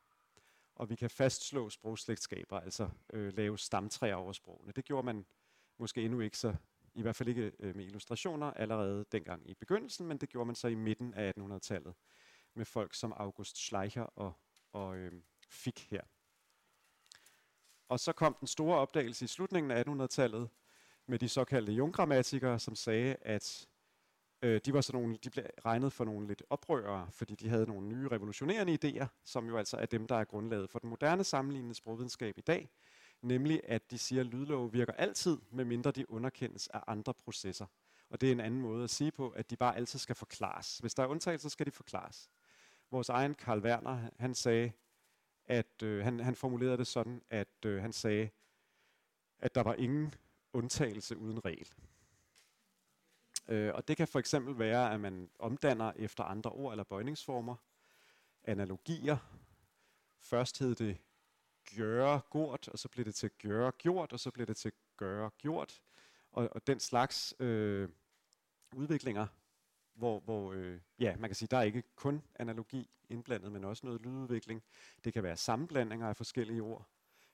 og vi kan fastslå sprogslægtskaber, altså øh, lave stamtræer over sprogene. Det gjorde man måske endnu ikke så, i hvert fald ikke øh, med illustrationer allerede dengang i begyndelsen, men det gjorde man så i midten af 1800-tallet med folk som August Schleicher og, og øh, fik her. Og så kom den store opdagelse i slutningen af 1800-tallet med de såkaldte junggrammatikere, som sagde, at Øh, de var sådan nogle, de blev regnet for nogle lidt oprørere, fordi de havde nogle nye revolutionerende idéer, som jo altså er dem, der er grundlaget for den moderne sammenlignende sprogvidenskab i dag, nemlig at de siger, at lydlove virker altid, medmindre de underkendes af andre processer. Og det er en anden måde at sige på, at de bare altid skal forklares. Hvis der er undtagelser, skal de forklares. Vores egen Karl Werner, han sagde, at øh, han, han formulerede det sådan, at øh, han sagde, at der var ingen undtagelse uden regel. Øh, og det kan for eksempel være, at man omdanner efter andre ord eller bøjningsformer, analogier. Først hed det gøre gjort, og så blev det til gøre gjort, og så blev det til gøre gjort. Og, og den slags øh, udviklinger, hvor, hvor øh, ja, man kan sige, der er ikke kun analogi indblandet, men også noget lydudvikling. Det kan være sammenblandinger af forskellige ord.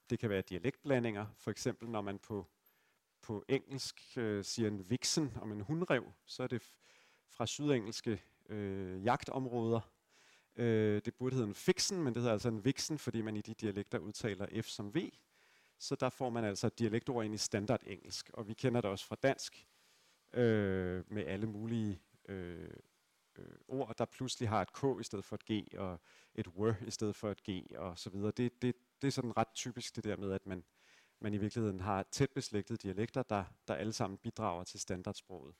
Det kan være dialektblandinger, for eksempel når man på på engelsk øh, siger en vixen om en hundrev, så er det fra sydengelske øh, jagtområder. Øh, det burde hedde en fixen, men det hedder altså en vixen, fordi man i de dialekter udtaler F som V. Så der får man altså dialektord ind i standard engelsk, og vi kender det også fra dansk øh, med alle mulige øh, øh, ord, der pludselig har et K i stedet for et G, og et W i stedet for et G, og så videre. Det, det, det er sådan ret typisk det der med, at man, man i virkeligheden har tæt beslægtede dialekter, der, der alle sammen bidrager til standardsproget.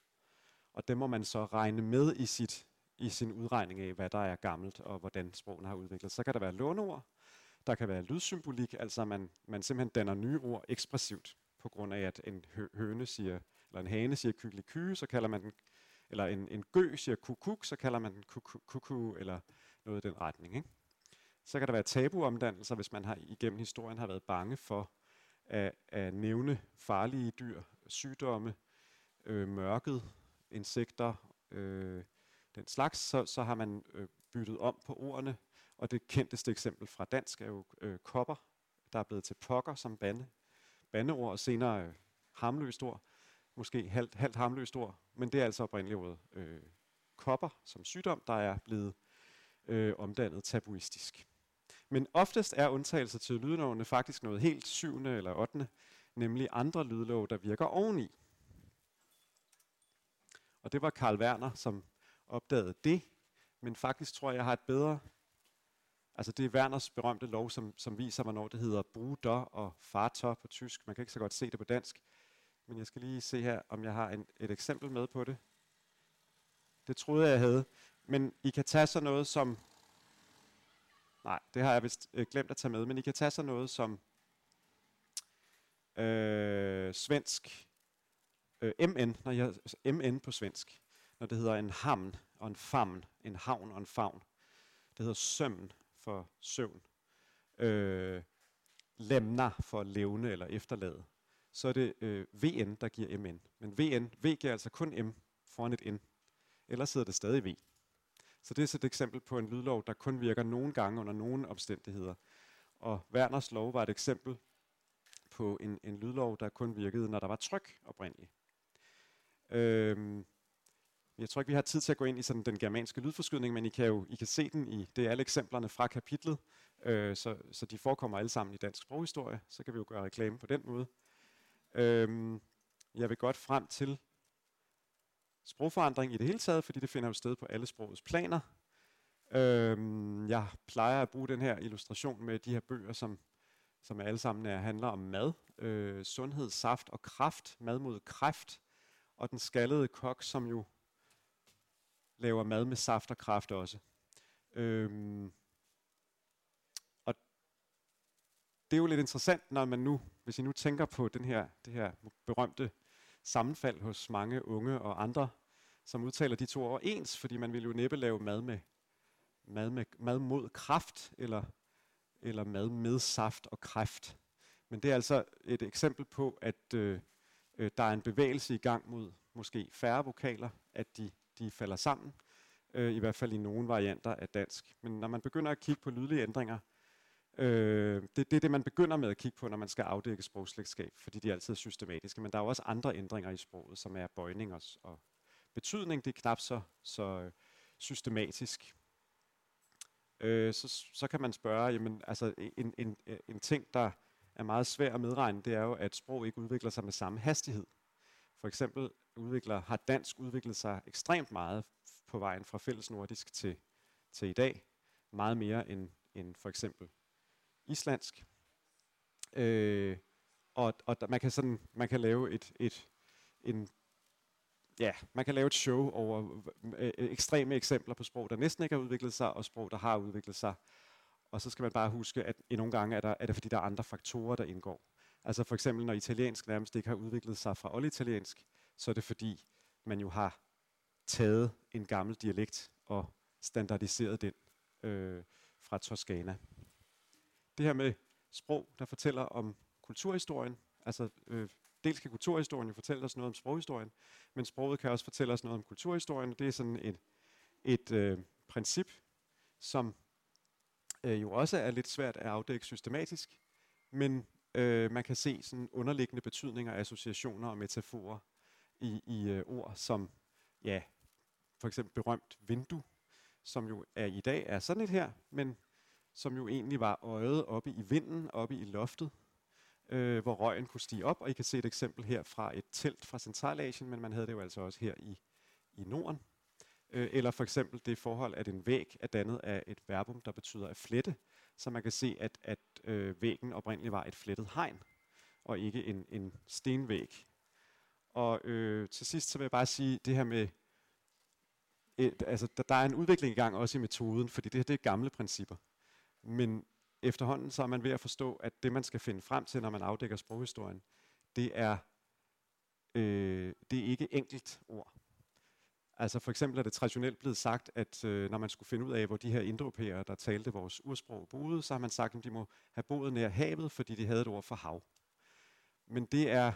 Og det må man så regne med i, sit, i sin udregning af, hvad der er gammelt og hvordan sprogene har udviklet. Så kan der være låneord, der kan være lydsymbolik, altså man, man simpelthen danner nye ord ekspressivt, på grund af at en hø- høne siger, eller en hane siger kykeliky, så kalder man den, eller en, en gø siger kukuk, så kalder man den kuku, eller noget i den retning. Ikke? Så kan der være tabuomdannelser, hvis man har igennem historien har været bange for at, at nævne farlige dyr, sygdomme, øh, mørket, insekter, øh, den slags, så, så har man øh, byttet om på ordene, og det kendteste eksempel fra dansk er jo øh, kopper, der er blevet til pokker som bande, bandeord, og senere øh, hamløst ord, måske halvt, halvt hamløst ord, men det er altså oprindeligt ordet øh, kopper som sygdom, der er blevet øh, omdannet tabuistisk. Men oftest er undtagelser til lydlovene faktisk noget helt syvende eller ottende, nemlig andre lydlov, der virker oveni. Og det var Karl Werner, som opdagede det, men faktisk tror jeg, jeg har et bedre... Altså det er Werners berømte lov, som, som viser, hvornår det hedder bruder og farter på tysk. Man kan ikke så godt se det på dansk. Men jeg skal lige se her, om jeg har en, et eksempel med på det. Det troede jeg, jeg havde. Men I kan tage sådan noget som Nej, det har jeg vist øh, glemt at tage med, men I kan tage sådan noget som øh, svensk øh, MN, når jeg, MN på svensk, når det hedder en hamn og en famn, en havn og en favn. Det hedder sømn for søvn. Øh, lemna for levne eller efterlade. Så er det øh, VN, der giver MN. Men VN, V giver altså kun M foran et N. Ellers sidder det stadig V. Så det er så et eksempel på en lydlov, der kun virker nogle gange under nogle omstændigheder. Og Werners lov var et eksempel på en, en lydlov, der kun virkede, når der var tryk oprindeligt. Øhm, jeg tror ikke, vi har tid til at gå ind i sådan den germanske lydforskydning, men I kan jo I kan se den i, det er alle eksemplerne fra kapitlet, øh, så, så de forekommer alle sammen i dansk sproghistorie, så kan vi jo gøre reklame på den måde. Øhm, jeg vil godt frem til sprogforandring i det hele taget, fordi det finder jo sted på alle sprogets planer. Øhm, jeg plejer at bruge den her illustration med de her bøger, som, som alle sammen er, handler om mad, øh, sundhed, saft og kraft, mad mod kræft, og den skaldede kok, som jo laver mad med saft og kraft også. Øhm, og det er jo lidt interessant, når man nu, hvis I nu tænker på den her, det her berømte sammenfald hos mange unge og andre, som udtaler de to ord ens, fordi man vil jo næppe lave mad med mad, med, mad mod kraft, eller, eller mad med saft og kræft. Men det er altså et eksempel på, at øh, øh der er en bevægelse i gang mod måske færre vokaler, at de, de falder sammen, øh, i hvert fald i nogle varianter af dansk. Men når man begynder at kigge på lydlige ændringer, Øh, det, det er det, man begynder med at kigge på, når man skal afdække sprogslægtskab, fordi de er altid systematiske. Men der er jo også andre ændringer i sproget, som er bøjning og, og betydning. Det er knap så, så øh, systematisk. Øh, så, så kan man spørge, jamen, altså en, en, en ting, der er meget svær at medregne, det er jo, at sprog ikke udvikler sig med samme hastighed. For eksempel udvikler, har dansk udviklet sig ekstremt meget på vejen fra fælles nordisk til, til i dag. Meget mere end, end for eksempel islandsk. Øh, og og man kan sådan man kan lave et, et en ja, man kan lave et show over øh, øh, ekstreme eksempler på sprog, der næsten ikke har udviklet sig, og sprog, der har udviklet sig. Og så skal man bare huske, at i nogle gange er, der, er det fordi, der er andre faktorer, der indgår. Altså for eksempel, når italiensk nærmest ikke har udviklet sig fra olditaliensk, så er det fordi, man jo har taget en gammel dialekt og standardiseret den øh, fra Toskana det her med sprog, der fortæller om kulturhistorien. Altså, øh, dels kan kulturhistorien jo fortælle os noget om sproghistorien, men sproget kan også fortælle os noget om kulturhistorien. Det er sådan et, et øh, princip, som øh, jo også er lidt svært at afdække systematisk, men øh, man kan se sådan underliggende betydninger, associationer og metaforer i, i øh, ord som, ja, for eksempel berømt vindue, som jo er i dag er sådan et her, men som jo egentlig var øjet oppe i vinden, oppe i loftet, øh, hvor røgen kunne stige op. Og I kan se et eksempel her fra et telt fra Centralasien, men man havde det jo altså også her i, i Norden. Øh, eller for eksempel det forhold, at en væg er dannet af et verbum, der betyder at flette. Så man kan se, at, at øh, væggen oprindeligt var et flettet hegn, og ikke en, en stenvæg. Og øh, til sidst så vil jeg bare sige det her med, et, altså der, der er en udvikling i gang også i metoden, fordi det her det er gamle principper. Men efterhånden så er man ved at forstå, at det man skal finde frem til, når man afdækker sproghistorien, det er, øh, det er ikke enkelt ord. Altså for eksempel er det traditionelt blevet sagt, at øh, når man skulle finde ud af, hvor de her indropæere, der talte vores ursprog, boede, så har man sagt, at de må have boet nær havet, fordi de havde et ord for hav. Men det er,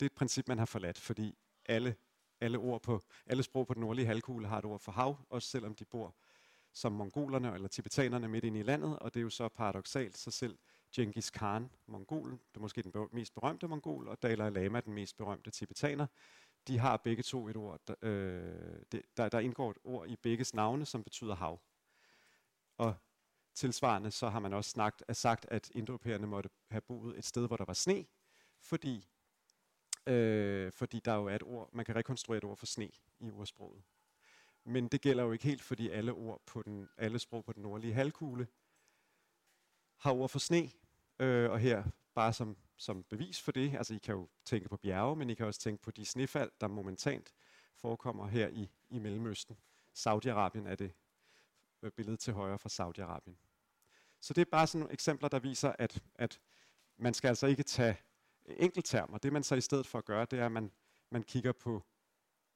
det er et princip, man har forladt, fordi alle, alle, ord på, alle sprog på den nordlige halvkugle har et ord for hav, også selvom de bor som mongolerne eller tibetanerne midt inde i landet, og det er jo så paradoxalt, så selv Genghis Khan, mongolen, det er måske den mest berømte mongol, og Dalai Lama, den mest berømte tibetaner, de har begge to et ord, der, øh, det, der, der indgår et ord i begges navne, som betyder hav. Og tilsvarende så har man også snakt, sagt, at indoeuropæerne måtte have boet et sted, hvor der var sne, fordi, øh, fordi der jo er et ord, man kan rekonstruere et ord for sne i ordsproget. Men det gælder jo ikke helt, fordi alle ord på den, alle sprog på den nordlige halvkugle har ord for sne, øh, og her bare som, som bevis for det, altså I kan jo tænke på bjerge, men I kan også tænke på de snefald, der momentant forekommer her i, i Mellemøsten. Saudi-Arabien er det øh, billede til højre fra Saudi-Arabien. Så det er bare sådan nogle eksempler, der viser, at, at man skal altså ikke tage enkelttermer. Det man så i stedet for at gøre, det er, at man, man kigger på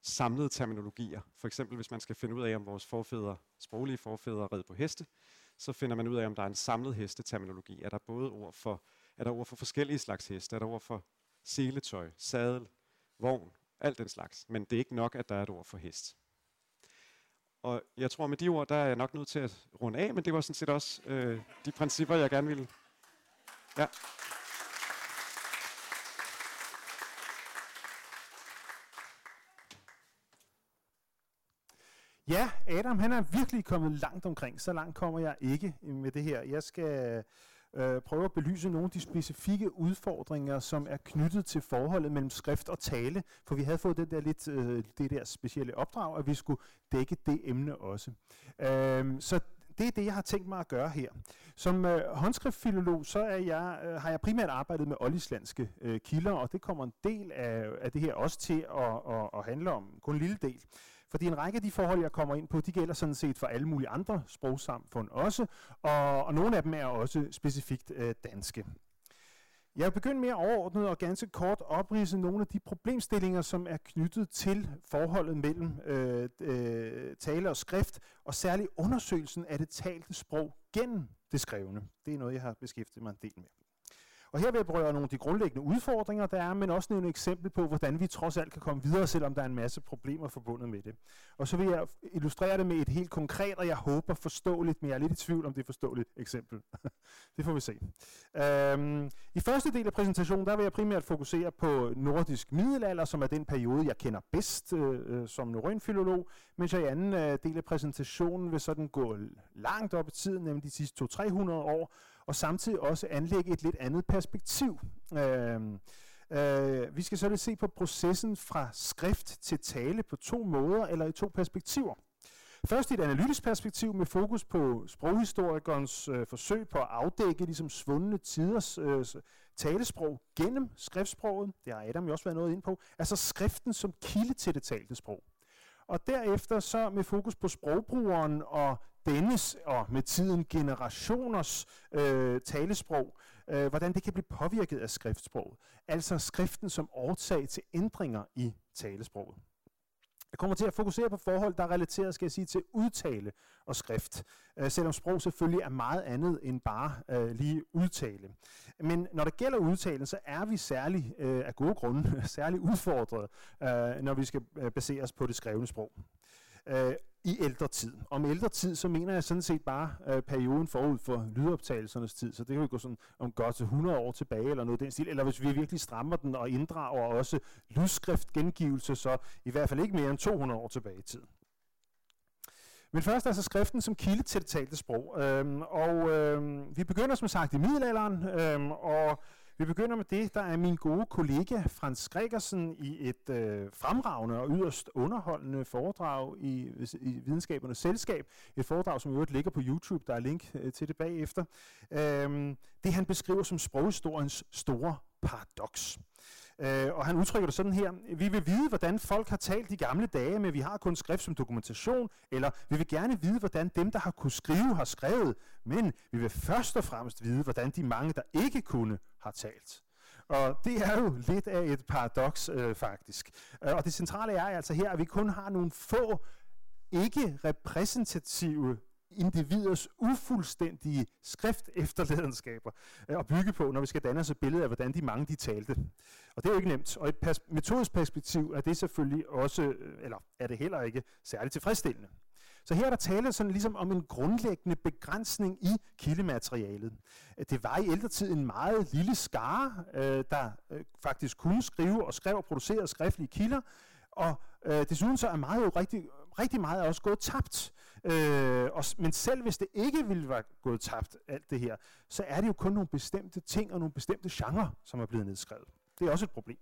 samlede terminologier. For eksempel hvis man skal finde ud af, om vores forfædre, sproglige forfædre red på heste, så finder man ud af, om der er en samlet hesteterminologi. Er der både ord for, er der ord for forskellige slags heste? Er der ord for seletøj, sadel, vogn, alt den slags. Men det er ikke nok, at der er et ord for hest. Og jeg tror, med de ord, der er jeg nok nødt til at runde af, men det var sådan set også øh, de principper, jeg gerne ville. Ja. Ja, Adam han er virkelig kommet langt omkring. Så langt kommer jeg ikke med det her. Jeg skal øh, prøve at belyse nogle af de specifikke udfordringer, som er knyttet til forholdet mellem skrift og tale. For vi havde fået det der lidt øh, det der specielle opdrag, at vi skulle dække det emne også. Øh, så det er det, jeg har tænkt mig at gøre her. Som øh, håndskriftfilolog, så er jeg, øh, har jeg primært arbejdet med oldislandske øh, kilder, og det kommer en del af, af det her også til at, at, at handle om, kun en lille del. Fordi en række af de forhold, jeg kommer ind på, de gælder sådan set for alle mulige andre sprogsamfund også, og, og nogle af dem er også specifikt øh, danske. Jeg vil begynde med at overordnet og ganske kort oprise nogle af de problemstillinger, som er knyttet til forholdet mellem øh, øh, tale og skrift, og særligt undersøgelsen af det talte sprog gennem det skrevne. Det er noget, jeg har beskæftiget mig en del med. Og her vil jeg berøre nogle af de grundlæggende udfordringer, der er, men også nævne et eksempel på, hvordan vi trods alt kan komme videre, selvom der er en masse problemer forbundet med det. Og så vil jeg illustrere det med et helt konkret, og jeg håber forståeligt, men jeg er lidt i tvivl om det er forståeligt eksempel. det får vi se. Øhm, I første del af præsentationen, der vil jeg primært fokusere på nordisk middelalder, som er den periode, jeg kender bedst øh, øh som norrøn filolog, mens jeg i anden øh, del af præsentationen vil sådan gå langt op i tiden, nemlig de sidste 200-300 år, og samtidig også anlægge et lidt andet perspektiv. Øh, øh, vi skal så lidt se på processen fra skrift til tale på to måder eller i to perspektiver. Først et analytisk perspektiv med fokus på sproghistorikernes øh, forsøg på at afdække ligesom svundne tiders øh, talesprog gennem skriftsproget. Det har Adam jo også været noget ind på. Altså skriften som kilde til det talte sprog. Og derefter så med fokus på sprogbrugeren og dennes og med tiden generationers øh, talesprog, øh, hvordan det kan blive påvirket af skriftsproget. Altså skriften som årsag til ændringer i talesproget. Jeg kommer til at fokusere på forhold, der er relateret skal jeg sige, til udtale og skrift, øh, selvom sprog selvfølgelig er meget andet end bare øh, lige udtale. Men når det gælder udtale, så er vi særlig øh, af gode grunde særlig udfordret, øh, når vi skal øh, basere os på det skrevne sprog. Øh, i ældre tid. Om ældre tid, så mener jeg sådan set bare øh, perioden forud for lydoptagelsernes tid, så det kan jo gå sådan om godt til 100 år tilbage, eller noget den stil, eller hvis vi virkelig strammer den og inddrager også lydskrift gengivelse, så i hvert fald ikke mere end 200 år tilbage i tid. Men først altså skriften som kilde til det talte sprog. Øhm, og øhm, vi begynder som sagt i middelalderen, øhm, og vi begynder med det, der er min gode kollega Frans Gregersen i et øh, fremragende og yderst underholdende foredrag i, i Videnskabernes Selskab. Et foredrag, som i øvrigt ligger på YouTube. Der er link øh, til det bagefter. Øhm, det han beskriver som sproghistoriens store paradoks. Øh, og han udtrykker det sådan her. Vi vil vide, hvordan folk har talt de gamle dage, men vi har kun skrift som dokumentation, eller vi vil gerne vide, hvordan dem, der har kunnet skrive, har skrevet, men vi vil først og fremmest vide, hvordan de mange, der ikke kunne, har talt. Og det er jo lidt af et paradoks øh, faktisk. Øh, og det centrale er altså her, at vi kun har nogle få ikke repræsentative individers ufuldstændige skrift efterladenskaber øh, at bygge på, når vi skal danne os et billede af, hvordan de mange de talte. Og det er jo ikke nemt. Og et pers- metodisk perspektiv er det selvfølgelig også, øh, eller er det heller ikke særligt tilfredsstillende. Så her er der tale sådan ligesom om en grundlæggende begrænsning i kildematerialet. Det var i ældre tid en meget lille skare, øh, der øh, faktisk kunne skrive og skrev og producere skriftlige kilder, og øh, desuden så er meget jo rigtig, rigtig meget er også gået tabt. Øh, og, men selv hvis det ikke ville være gået tabt, alt det her, så er det jo kun nogle bestemte ting og nogle bestemte genrer, som er blevet nedskrevet. Det er også et problem.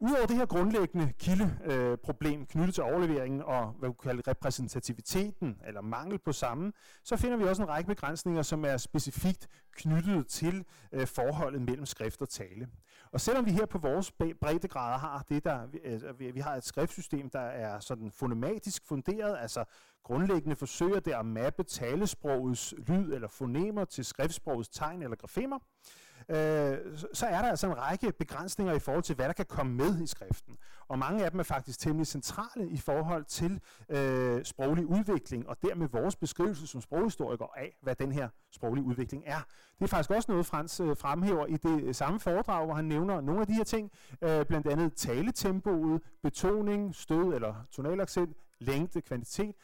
Udover det her grundlæggende kildeproblem øh, knyttet til overleveringen og hvad vi kalder repræsentativiteten eller mangel på samme, så finder vi også en række begrænsninger, som er specifikt knyttet til øh, forholdet mellem skrift og tale. Og selvom vi her på vores breddegrader har det der, øh, vi, vi har et skriftsystem, der er sådan fonematisk funderet, altså grundlæggende forsøger det at mappe talesprogets lyd eller fonemer til skriftsprogets tegn eller grafemer, øh, øh, så er der altså en række begrænsninger i forhold til, hvad der kan komme med i skriften. Og mange af dem er faktisk temmelig centrale i forhold til øh, sproglig udvikling, og dermed vores beskrivelse som sproghistoriker af, hvad den her sproglige udvikling er. Det er faktisk også noget, Frans øh, fremhæver i det øh, samme foredrag, hvor han nævner nogle af de her ting, øh, blandt andet taletempoet, betoning, stød eller tonalaccent, længde, kvantitet,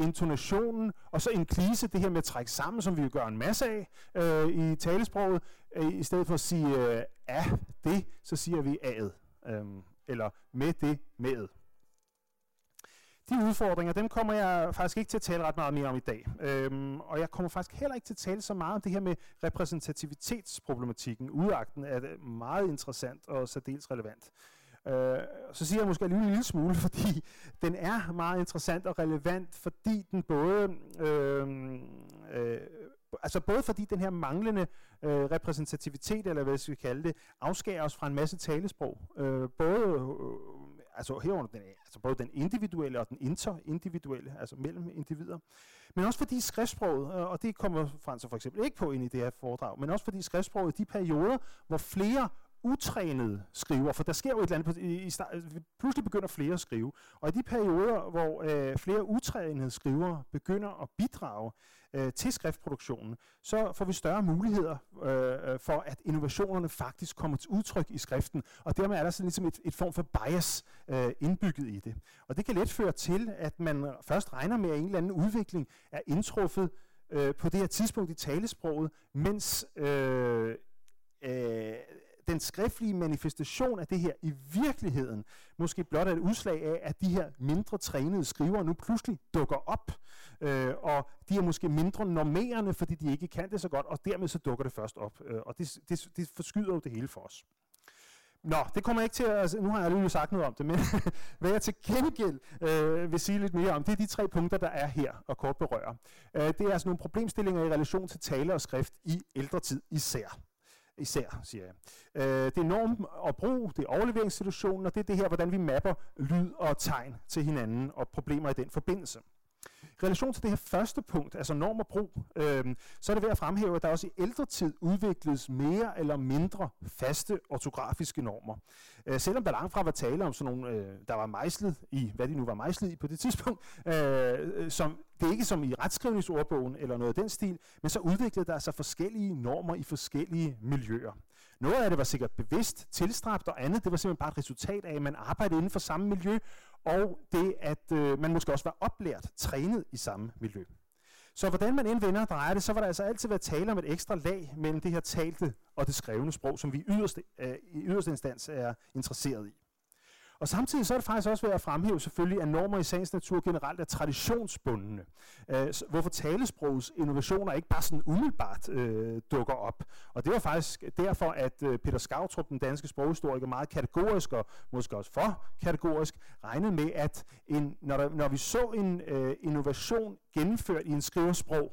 intonationen, og så en klise, det her med at trække sammen, som vi jo gør en masse af øh, i talesproget. Øh, I stedet for at sige øh, af det, så siger vi ad, øh, eller med det med. De udfordringer, dem kommer jeg faktisk ikke til at tale ret meget mere om i dag. Øhm, og jeg kommer faktisk heller ikke til at tale så meget om det her med repræsentativitetsproblematikken. Udagten er meget interessant og særdeles relevant. Øh, så siger jeg måske lige en lille smule, fordi den er meget interessant og relevant, fordi den både, øh, øh, altså både fordi den her manglende øh, repræsentativitet, eller hvad skal vi kalde det, afskærer os fra en masse talesprog. Øh, både øh, altså herunder den, altså både den individuelle og den interindividuelle, altså mellem individer. Men også fordi skriftsproget, øh, og det kommer Frans for eksempel ikke på ind i det her foredrag, men også fordi skriftsproget i de perioder, hvor flere utrænede skriver, for der sker jo et eller andet, i, i pludselig begynder flere at skrive, og i de perioder, hvor øh, flere utrænede skrivere begynder at bidrage øh, til skriftproduktionen, så får vi større muligheder øh, øh, for, at innovationerne faktisk kommer til udtryk i skriften, og dermed er der sådan ligesom et, et form for bias øh, indbygget i det. Og det kan let føre til, at man først regner med, at en eller anden udvikling er indtruffet øh, på det her tidspunkt i talesproget, mens øh, øh, den skriftlige manifestation af det her i virkeligheden måske blot er et udslag af, at de her mindre trænede skrivere nu pludselig dukker op, øh, og de er måske mindre normerende, fordi de ikke kan det så godt, og dermed så dukker det først op, øh, og det, det, det forskyder jo det hele for os. Nå, det kommer jeg ikke til at... Altså, nu har jeg alligevel sagt noget om det, men hvad jeg til gengæld øh, vil sige lidt mere om, det er de tre punkter, der er her og kort berører. Øh, det er altså nogle problemstillinger i relation til tale og skrift i ældre tid især især, siger jeg. Øh, det er norm og brug, det er overleveringssituationen, og det er det her, hvordan vi mapper lyd og tegn til hinanden og problemer i den forbindelse. I relation til det her første punkt, altså norm og brug, øh, så er det ved at fremhæve, at der også i ældre tid udvikledes mere eller mindre faste ortografiske normer. Øh, selvom der langt fra var tale om sådan nogle, øh, der var mejslet i, hvad de nu var mejslet i på det tidspunkt, øh, som det er ikke som i retskrivningsordbogen eller noget af den stil, men så udviklede der sig forskellige normer i forskellige miljøer. Noget af det var sikkert bevidst tilstræbt, og andet det var simpelthen bare et resultat af, at man arbejdede inden for samme miljø, og det, at øh, man måske også var oplært, trænet i samme miljø. Så hvordan man indvender og drejer det, så var der altså altid været tale om et ekstra lag mellem det her talte og det skrevne sprog, som vi yderste, øh, i yderste instans er interesseret i. Og samtidig så er det faktisk også ved at fremhæve selvfølgelig, at normer i sagens natur generelt er traditionsbundne. Øh, hvorfor talesprogets innovationer ikke bare sådan umiddelbart øh, dukker op. Og det var faktisk derfor, at øh, Peter Skautrup, den danske sproghistoriker, meget kategorisk og måske også for kategorisk, regnede med, at en, når, der, når vi så en øh, innovation gennemført i en skriversprog,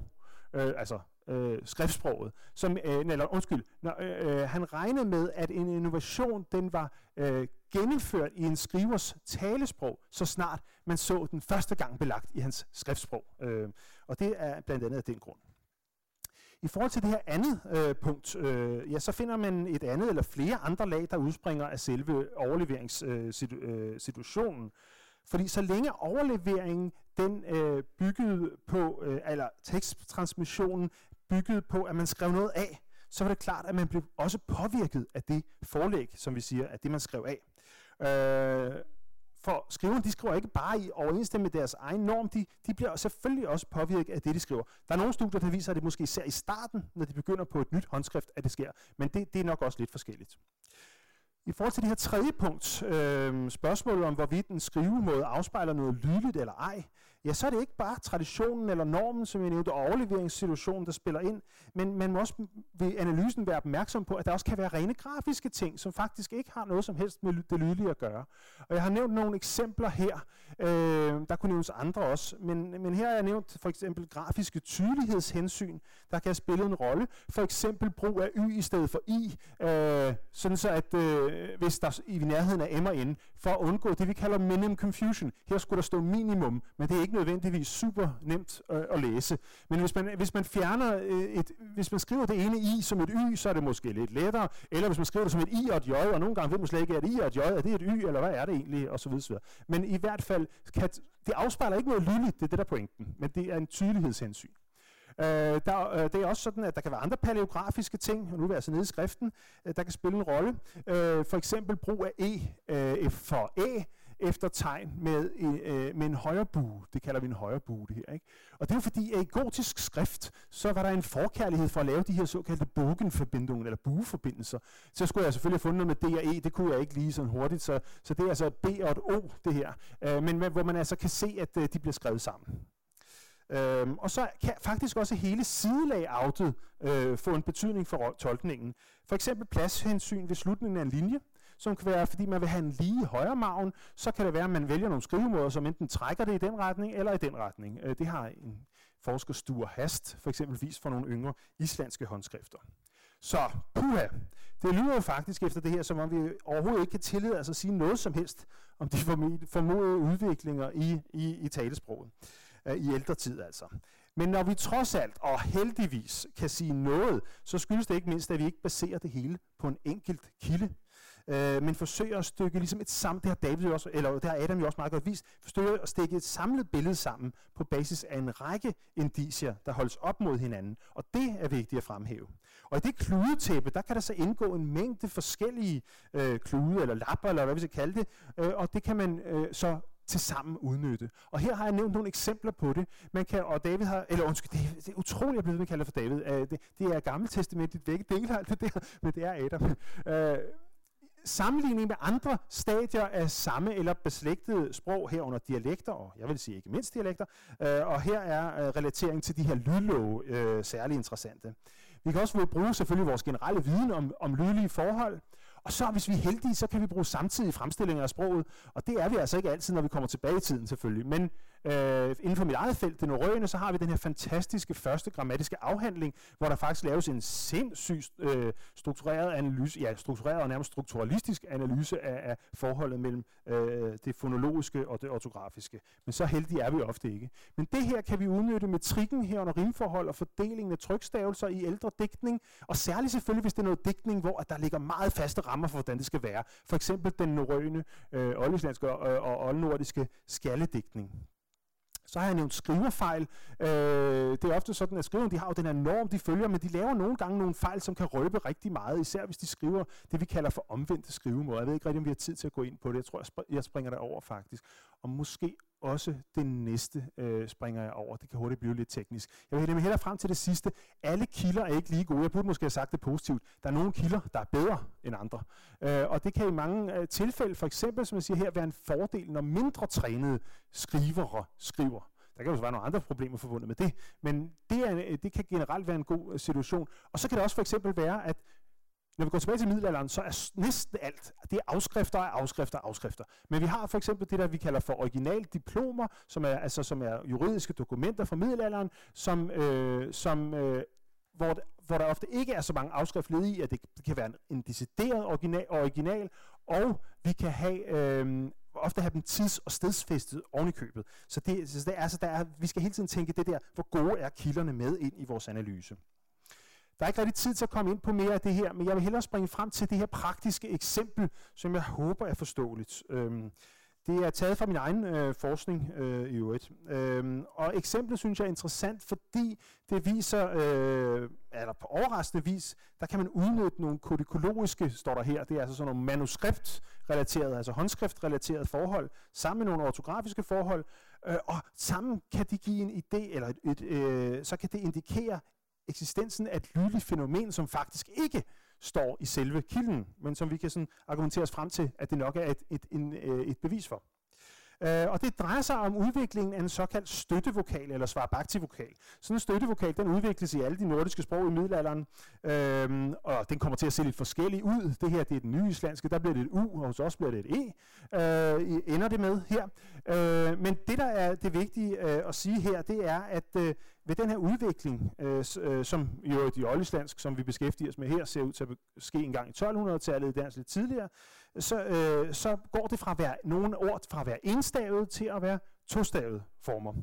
øh, altså øh, skriftsproget, som, øh, eller undskyld, når, øh, øh han regnede med, at en innovation, den var øh, gennemført i en skrivers talesprog, så snart man så den første gang belagt i hans skriftsprog. Øh, og det er blandt andet af den grund. I forhold til det her andet øh, punkt, øh, ja, så finder man et andet eller flere andre lag, der udspringer af selve overleveringssituationen. Øh, øh fordi så længe overleveringen den øh, byggede på, øh, eller teksttransmissionen byggede på, at man skrev noget af, så var det klart, at man blev også påvirket af det forlæg, som vi siger, at det man skrev af. Øh, for skriverne, de skriver ikke bare i overensstemmelse med deres egen norm, de, de bliver selvfølgelig også påvirket af det, de skriver. Der er nogle studier, der viser, at det måske især i starten, når de begynder på et nyt håndskrift, at det sker. Men det, det er nok også lidt forskelligt. I forhold til det her tredje punkt, øh, spørgsmålet om, hvorvidt en skrivemåde afspejler noget lydligt eller ej, ja, så er det ikke bare traditionen eller normen, som jeg nævnte, og overleveringssituationen, der spiller ind, men man må også ved analysen være opmærksom på, at der også kan være rene grafiske ting, som faktisk ikke har noget som helst med det lydlige at gøre. Og jeg har nævnt nogle eksempler her, øh, der kunne nævnes andre også, men, men her har jeg nævnt for eksempel grafiske tydelighedshensyn, der kan spille en rolle. For eksempel brug af y i stedet for i, øh, sådan så at øh, hvis der i nærheden af m og n, for at undgå det, vi kalder minimum confusion. Her skulle der stå minimum, men det er ikke nødvendigvis super nemt øh, at læse. Men hvis man, hvis man fjerner øh, et, hvis man skriver det ene i som et y, så er det måske lidt lettere, eller hvis man skriver det som et i og et j, og nogle gange ved man slet ikke, er det i og et j, er det et y, eller hvad er det egentlig, og så videre. Men i hvert fald, kan, det afspejler ikke noget lydligt, det er det der pointen, men det er en tydelighedshensyn. Øh, der, øh, det er også sådan, at der kan være andre paleografiske ting, og nu er vi altså nede i skriften, øh, der kan spille en rolle. Øh, for eksempel brug af E øh, for A, efter tegn med, øh, med en højre bue. Det kalder vi en højre bue, det her. Ikke? Og det er jo fordi, at i gotisk skrift, så var der en forkærlighed for at lave de her såkaldte bogenforbindelser, eller bueforbindelser. Så skulle jeg selvfølgelig have fundet noget med D og E, det kunne jeg ikke lige sådan hurtigt, så, så det er altså et B og et O, det her. Øh, men hvor man altså kan se, at øh, de bliver skrevet sammen. Øhm, og så kan faktisk også hele sidelagoutet øh, få en betydning for tolkningen. For eksempel pladshensyn ved slutningen af en linje som kan være, fordi man vil have en lige højre maven, så kan det være, at man vælger nogle skrivemåder, som enten trækker det i den retning eller i den retning. Øh, det har en forsker Sture Hast for eksempel vist for nogle yngre islandske håndskrifter. Så, puha, det lyder jo faktisk efter det her, som om vi overhovedet ikke kan tillade os at sige noget som helst om de formodede udviklinger i, i, i talesproget, Øh, i ældre tid altså. Men når vi trods alt, og heldigvis, kan sige noget, så skyldes det ikke mindst, at vi ikke baserer det hele på en enkelt kilde øh, men forsøger at stykke ligesom et samt, det har David jo også, eller det har Adam jo også meget godt vist, forsøger at stikke et samlet billede sammen på basis af en række indicier, der holdes op mod hinanden, og det er vigtigt at fremhæve. Og i det kludetæppe, der kan der så indgå en mængde forskellige øh, klude, eller lapper, eller hvad vi skal kalde det, øh, og det kan man øh, så til sammen udnytte. Og her har jeg nævnt nogle eksempler på det. Man kan, og David har, eller undskyld, det er, det er utroligt, at blive kaldt for David. Uh, det, det er gammeltestamentet, begge det alt det der, men det er Adam. Uh, sammenligning med andre stadier af samme eller beslægtede sprog herunder dialekter, og jeg vil sige ikke mindst dialekter, øh, og her er øh, relatering til de her lydlove øh, særlig interessante. Vi kan også bruge selvfølgelig vores generelle viden om, om lydlige forhold, og så hvis vi er heldige, så kan vi bruge samtidige fremstillinger af sproget, og det er vi altså ikke altid, når vi kommer tilbage i tiden selvfølgelig, men Øh, inden for mit eget felt, den norrøne, så har vi den her fantastiske første grammatiske afhandling, hvor der faktisk laves en sindssygt øh, struktureret analyse, ja, struktureret og nærmest strukturalistisk analyse af, af forholdet mellem øh, det fonologiske og det ortografiske. Men så heldige er vi ofte ikke. Men det her kan vi udnytte med trikken her under rimforhold og fordelingen af trykstavelser i ældre digtning, og særligt selvfølgelig, hvis det er noget digtning, hvor at der ligger meget faste rammer for, hvordan det skal være. For eksempel den norrøne, øh, oldislandske og, og oldnordiske skalledigtning. Så har jeg nævnt skriverfejl. Øh, det er ofte sådan, at skriverne de har jo den her norm, de følger, men de laver nogle gange nogle fejl, som kan røbe rigtig meget, især hvis de skriver det, vi kalder for omvendte skrivemåder. Jeg ved ikke rigtig, om vi har tid til at gå ind på det. Jeg tror, jeg, sp- jeg springer det over faktisk. Og måske også det næste øh, springer jeg over. Det kan hurtigt blive lidt teknisk. Jeg vil hellere frem til det sidste. Alle kilder er ikke lige gode. Jeg burde måske have sagt det positivt. Der er nogle kilder, der er bedre end andre. Øh, og det kan i mange øh, tilfælde, for eksempel, som jeg siger her, være en fordel, når mindre trænede skrivere skriver. Der kan jo være nogle andre problemer forbundet med det, men det, er, øh, det kan generelt være en god øh, situation. Og så kan det også for eksempel være, at når vi går tilbage til middelalderen, så er næsten alt, det er afskrifter af afskrifter af afskrifter. Men vi har for eksempel det, der vi kalder for originaldiplomer, som er, altså, som er juridiske dokumenter fra middelalderen, som, øh, som, øh, hvor, hvor der ofte ikke er så mange afskrifter i, at det, det kan være en, en decideret original, original, og vi kan have øh, ofte have dem tids- og stedsfæstet oven i købet. Så, det, så det er, altså, der er, vi skal hele tiden tænke det der, hvor gode er kilderne med ind i vores analyse. Der er ikke rigtig tid til at komme ind på mere af det her, men jeg vil hellere springe frem til det her praktiske eksempel, som jeg håber er forståeligt. Øhm, det er taget fra min egen øh, forskning øh, i øvrigt. Øhm, og eksemplet synes jeg er interessant, fordi det viser, øh, eller på overraskende vis, der kan man udnytte nogle kodikologiske, står der her, det er altså sådan nogle manuskriptrelaterede, altså håndskriftrelaterede forhold, sammen med nogle ortografiske forhold, øh, og sammen kan de give en idé, eller et, et, øh, så kan det indikere eksistensen af et lydligt fænomen, som faktisk ikke står i selve kilden, men som vi kan sådan argumentere os frem til, at det nok er et, et, en, øh, et bevis for. Øh, og det drejer sig om udviklingen af en såkaldt støttevokal, eller svarbaktivokal. Sådan en støttevokal, den udvikles i alle de nordiske sprog i middelalderen, øh, og den kommer til at se lidt forskellig ud. Det her, det er den nye islandske, der bliver det et U, og hos os bliver det et E, øh, ender det med her. Øh, men det, der er det vigtige øh, at sige her, det er, at øh, ved den her udvikling, øh, øh, som jo i oldislandsk, som vi beskæftiger os med her, ser ud til at ske en gang i 1200-tallet, i dansk lidt tidligere, så, øh, så går det fra at være nogle ord fra at være enstavet til at være tostavet former.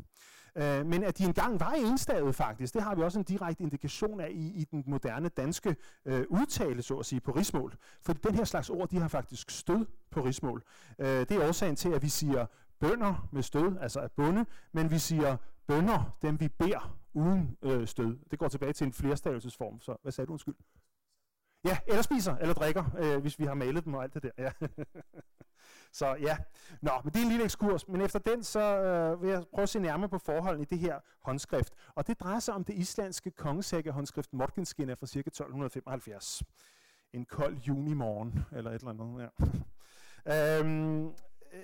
Øh, men at de engang var enstavet faktisk, det har vi også en direkte indikation af i, i den moderne danske øh, udtale, så at sige, på rismål. For den her slags ord, de har faktisk stød på rismål. Øh, det er årsagen til, at vi siger bønder med stød, altså at bunde, men vi siger bønder, dem vi beder uden øh, stød. Det går tilbage til en flerstavelsesform. Så hvad sagde du, undskyld? Ja, eller spiser, eller drikker, øh, hvis vi har malet dem og alt det der. Ja. så ja, Nå, men det er en lille ekskurs. Men efter den, så øh, vil jeg prøve at se nærmere på forholdene i det her håndskrift. Og det drejer sig om det islandske kongesække-håndskrift Morkinskinna fra ca. 1275. En kold junimorgen, eller et eller andet. Ja. øhm,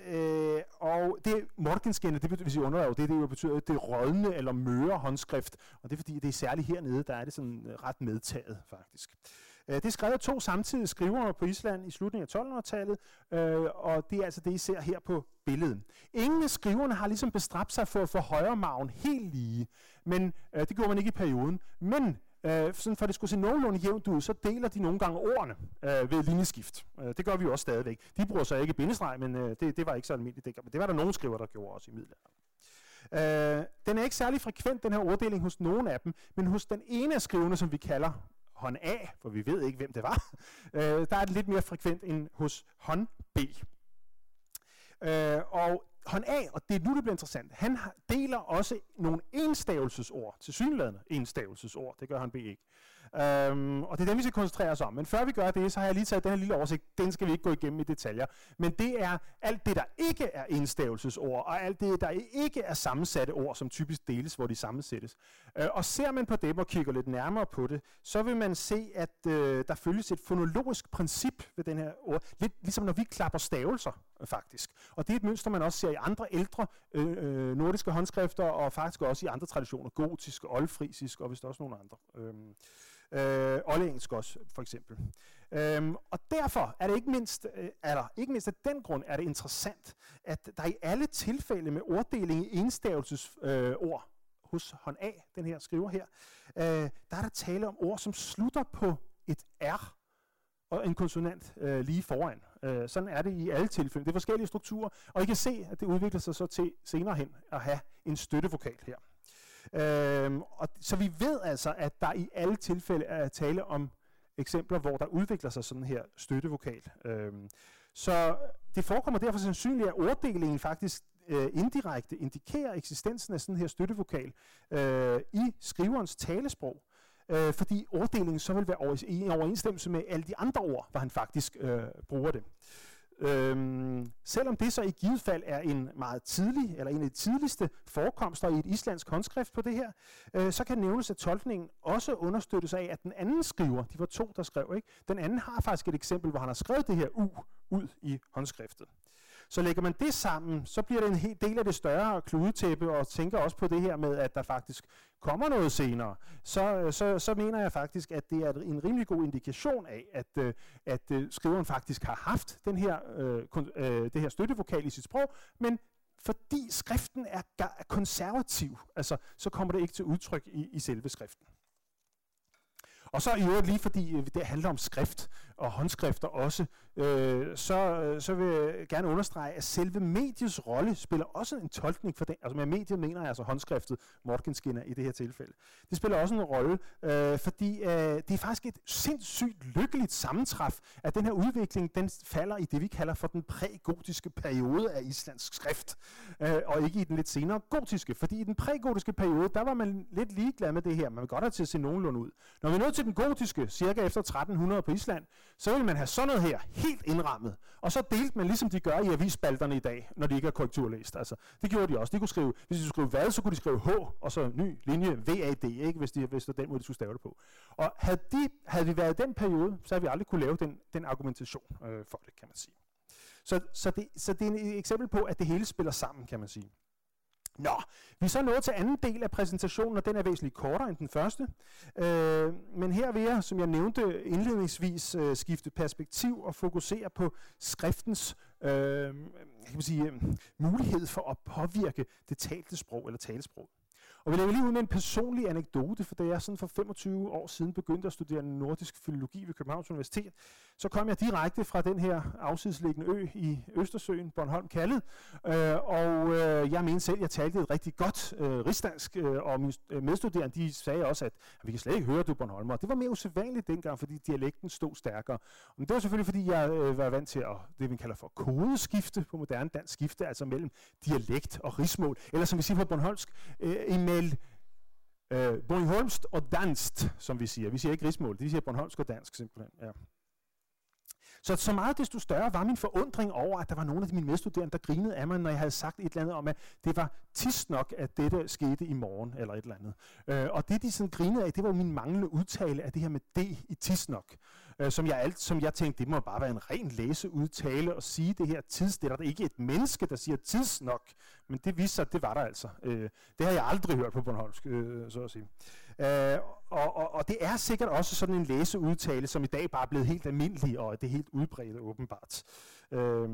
Øh, og det Morgenskænde, det betyder, hvis I undrer det, det jo betyder, det rådne eller møre håndskrift. Og det er fordi, det er særligt hernede, der er det sådan øh, ret medtaget, faktisk. Øh, det er skrevet af to samtidige skrivere på Island i slutningen af 1200-tallet, øh, og det er altså det, I ser her på billedet. Ingen af skriverne har ligesom bestræbt sig for at få højre maven helt lige, men øh, det gjorde man ikke i perioden. Men Øh, sådan for at det skulle se nogenlunde jævnt ud, så deler de nogle gange ordene øh, ved linjeskift. Øh, det gør vi jo også stadigvæk. De bruger så ikke bindestreg, men øh, det, det var ikke så almindeligt dengang. Men det var der nogle skriver, der gjorde også i middelalderen. Øh, den er ikke særlig frekvent, den her orddeling, hos nogen af dem, men hos den ene af skriverne, som vi kalder hånd A, for vi ved ikke, hvem det var, øh, der er det lidt mere frekvent end hos hånd B. Øh, og hånd A, og det er nu, det bliver interessant, han deler også nogle enstavelsesord, tilsyneladende enstavelsesord, det gør han B ikke. Øhm, og det er dem, vi skal koncentrere os om. Men før vi gør det, så har jeg lige taget den her lille oversigt. Den skal vi ikke gå igennem i detaljer. Men det er alt det, der ikke er indstævelsesord, og alt det, der ikke er sammensatte ord, som typisk deles, hvor de sammensættes. Øh, og ser man på dem og kigger lidt nærmere på det, så vil man se, at øh, der følges et fonologisk princip ved den her ord. Lidt ligesom når vi klapper stavelser, øh, faktisk. Og det er et mønster, man også ser i andre ældre øh, øh nordiske håndskrifter, og faktisk også i andre traditioner, gotisk, oldfrisisk og vist også nogle andre. Øh. Øh, oldengelsk også, for eksempel. Øhm, og derfor er det ikke mindst, øh, er der, ikke mindst af den grund er det interessant, at der i alle tilfælde med orddeling i enstavelsesord øh, ord, hos hånd A, den her skriver her, øh, der er der tale om ord, som slutter på et R og en konsonant øh, lige foran. Øh, sådan er det i alle tilfælde. Det er forskellige strukturer, og I kan se, at det udvikler sig så til senere hen at have en støttevokal her. Øhm, og så vi ved altså, at der i alle tilfælde er tale om eksempler, hvor der udvikler sig sådan her støttevokal. Øhm, så det forekommer derfor sandsynligt, at orddelingen faktisk øh, indirekte indikerer eksistensen af sådan her støttevokal øh, i skriverens talesprog, øh, fordi orddelingen så vil være over, i overensstemmelse med alle de andre ord, hvor han faktisk øh, bruger det. Øhm, selvom det så i givet fald er en meget tidlig, eller en af de tidligste forekomster i et islandsk håndskrift på det her, øh, så kan nævnes, at tolkningen også understøttes af, at den anden skriver, de var to, der skrev, ikke? den anden har faktisk et eksempel, hvor han har skrevet det her U ud i håndskriftet. Så lægger man det sammen, så bliver det en hel del af det større kludetæppe, og tænker også på det her med, at der faktisk kommer noget senere. Så, øh, så, så mener jeg faktisk, at det er en rimelig god indikation af, at, øh, at øh, skriveren faktisk har haft den her, øh, det her støttevokal i sit sprog, men fordi skriften er konservativ, altså, så kommer det ikke til udtryk i, i selve skriften. Og så i øvrigt lige fordi det handler om skrift og håndskrifter også, øh, så, øh, så vil jeg gerne understrege, at selve mediets rolle spiller også en tolkning for den. Altså med mediet mener jeg altså håndskriftet, Morgenskinner i det her tilfælde. Det spiller også en rolle, øh, fordi øh, det er faktisk et sindssygt lykkeligt sammentræf, at den her udvikling, den falder i det, vi kalder for den prægotiske periode af islandsk skrift, øh, og ikke i den lidt senere gotiske. Fordi i den prægotiske periode, der var man lidt ligeglad med det her. Man vil godt have til at se nogenlunde ud. Når vi er nået til den gotiske, cirka efter 1300 på Island, så vil man have sådan noget her helt indrammet. Og så delte man, ligesom de gør i avisspalterne i dag, når de ikke er korrekturlæst. Altså, det gjorde de også. De kunne skrive, hvis de skulle skrive hvad, så kunne de skrive H, og så ny linje VAD, ikke? Hvis, de, hvis det var den måde, de skulle stave det på. Og havde, de, havde vi været i den periode, så havde vi aldrig kunne lave den, den argumentation øh, for det, kan man sige. Så, så, det, så det er et eksempel på, at det hele spiller sammen, kan man sige. Nå, vi er så nået til anden del af præsentationen, og den er væsentligt kortere end den første. Øh, men her vil jeg, som jeg nævnte indledningsvis, øh, skifte perspektiv og fokusere på skriftens øh, kan man sige, øh, mulighed for at påvirke det talte sprog eller talesprog. Og vi lægger lige ud med en personlig anekdote, for da jeg sådan for 25 år siden begyndte at studere nordisk filologi ved Københavns Universitet, så kom jeg direkte fra den her afsidesliggende ø i Østersøen, Bornholm kaldet, øh, og øh, jeg mente selv, at jeg talte et rigtig godt øh, rigsdansk, øh, og mine medstuderende de sagde også, at, at vi kan slet ikke høre, du Bornholmer. Det var mere usædvanligt dengang, fordi dialekten stod stærkere. Men det var selvfølgelig, fordi jeg øh, var vant til at, det, vi kalder for kodeskifte på moderne dansk skifte, altså mellem dialekt og rigsmål, eller som vi siger på Bornholmsk, øh, imellem øh, Bornholmst og dansk, som vi siger. Vi siger ikke rigsmål, det siger Bornholmsk og dansk simpelthen. Ja. Så så meget desto større var min forundring over, at der var nogle af mine medstuderende, der grinede af mig, når jeg havde sagt et eller andet om, at det var tis nok, at dette skete i morgen, eller et eller andet. Øh, og det, de sådan grinede af, det var min manglende udtale af det her med D i tis nok øh, som, jeg alt, som jeg tænkte, det må bare være en ren læseudtale og sige det her tids. Det er der ikke et menneske, der siger tids nok, men det viste sig, at det var der altså. Øh, det har jeg aldrig hørt på Bornholmsk, øh, så at sige. Øh, og, og, og det er sikkert også sådan en læseudtale, som i dag bare er blevet helt almindelig, og det er helt udbredt åbenbart. Øh,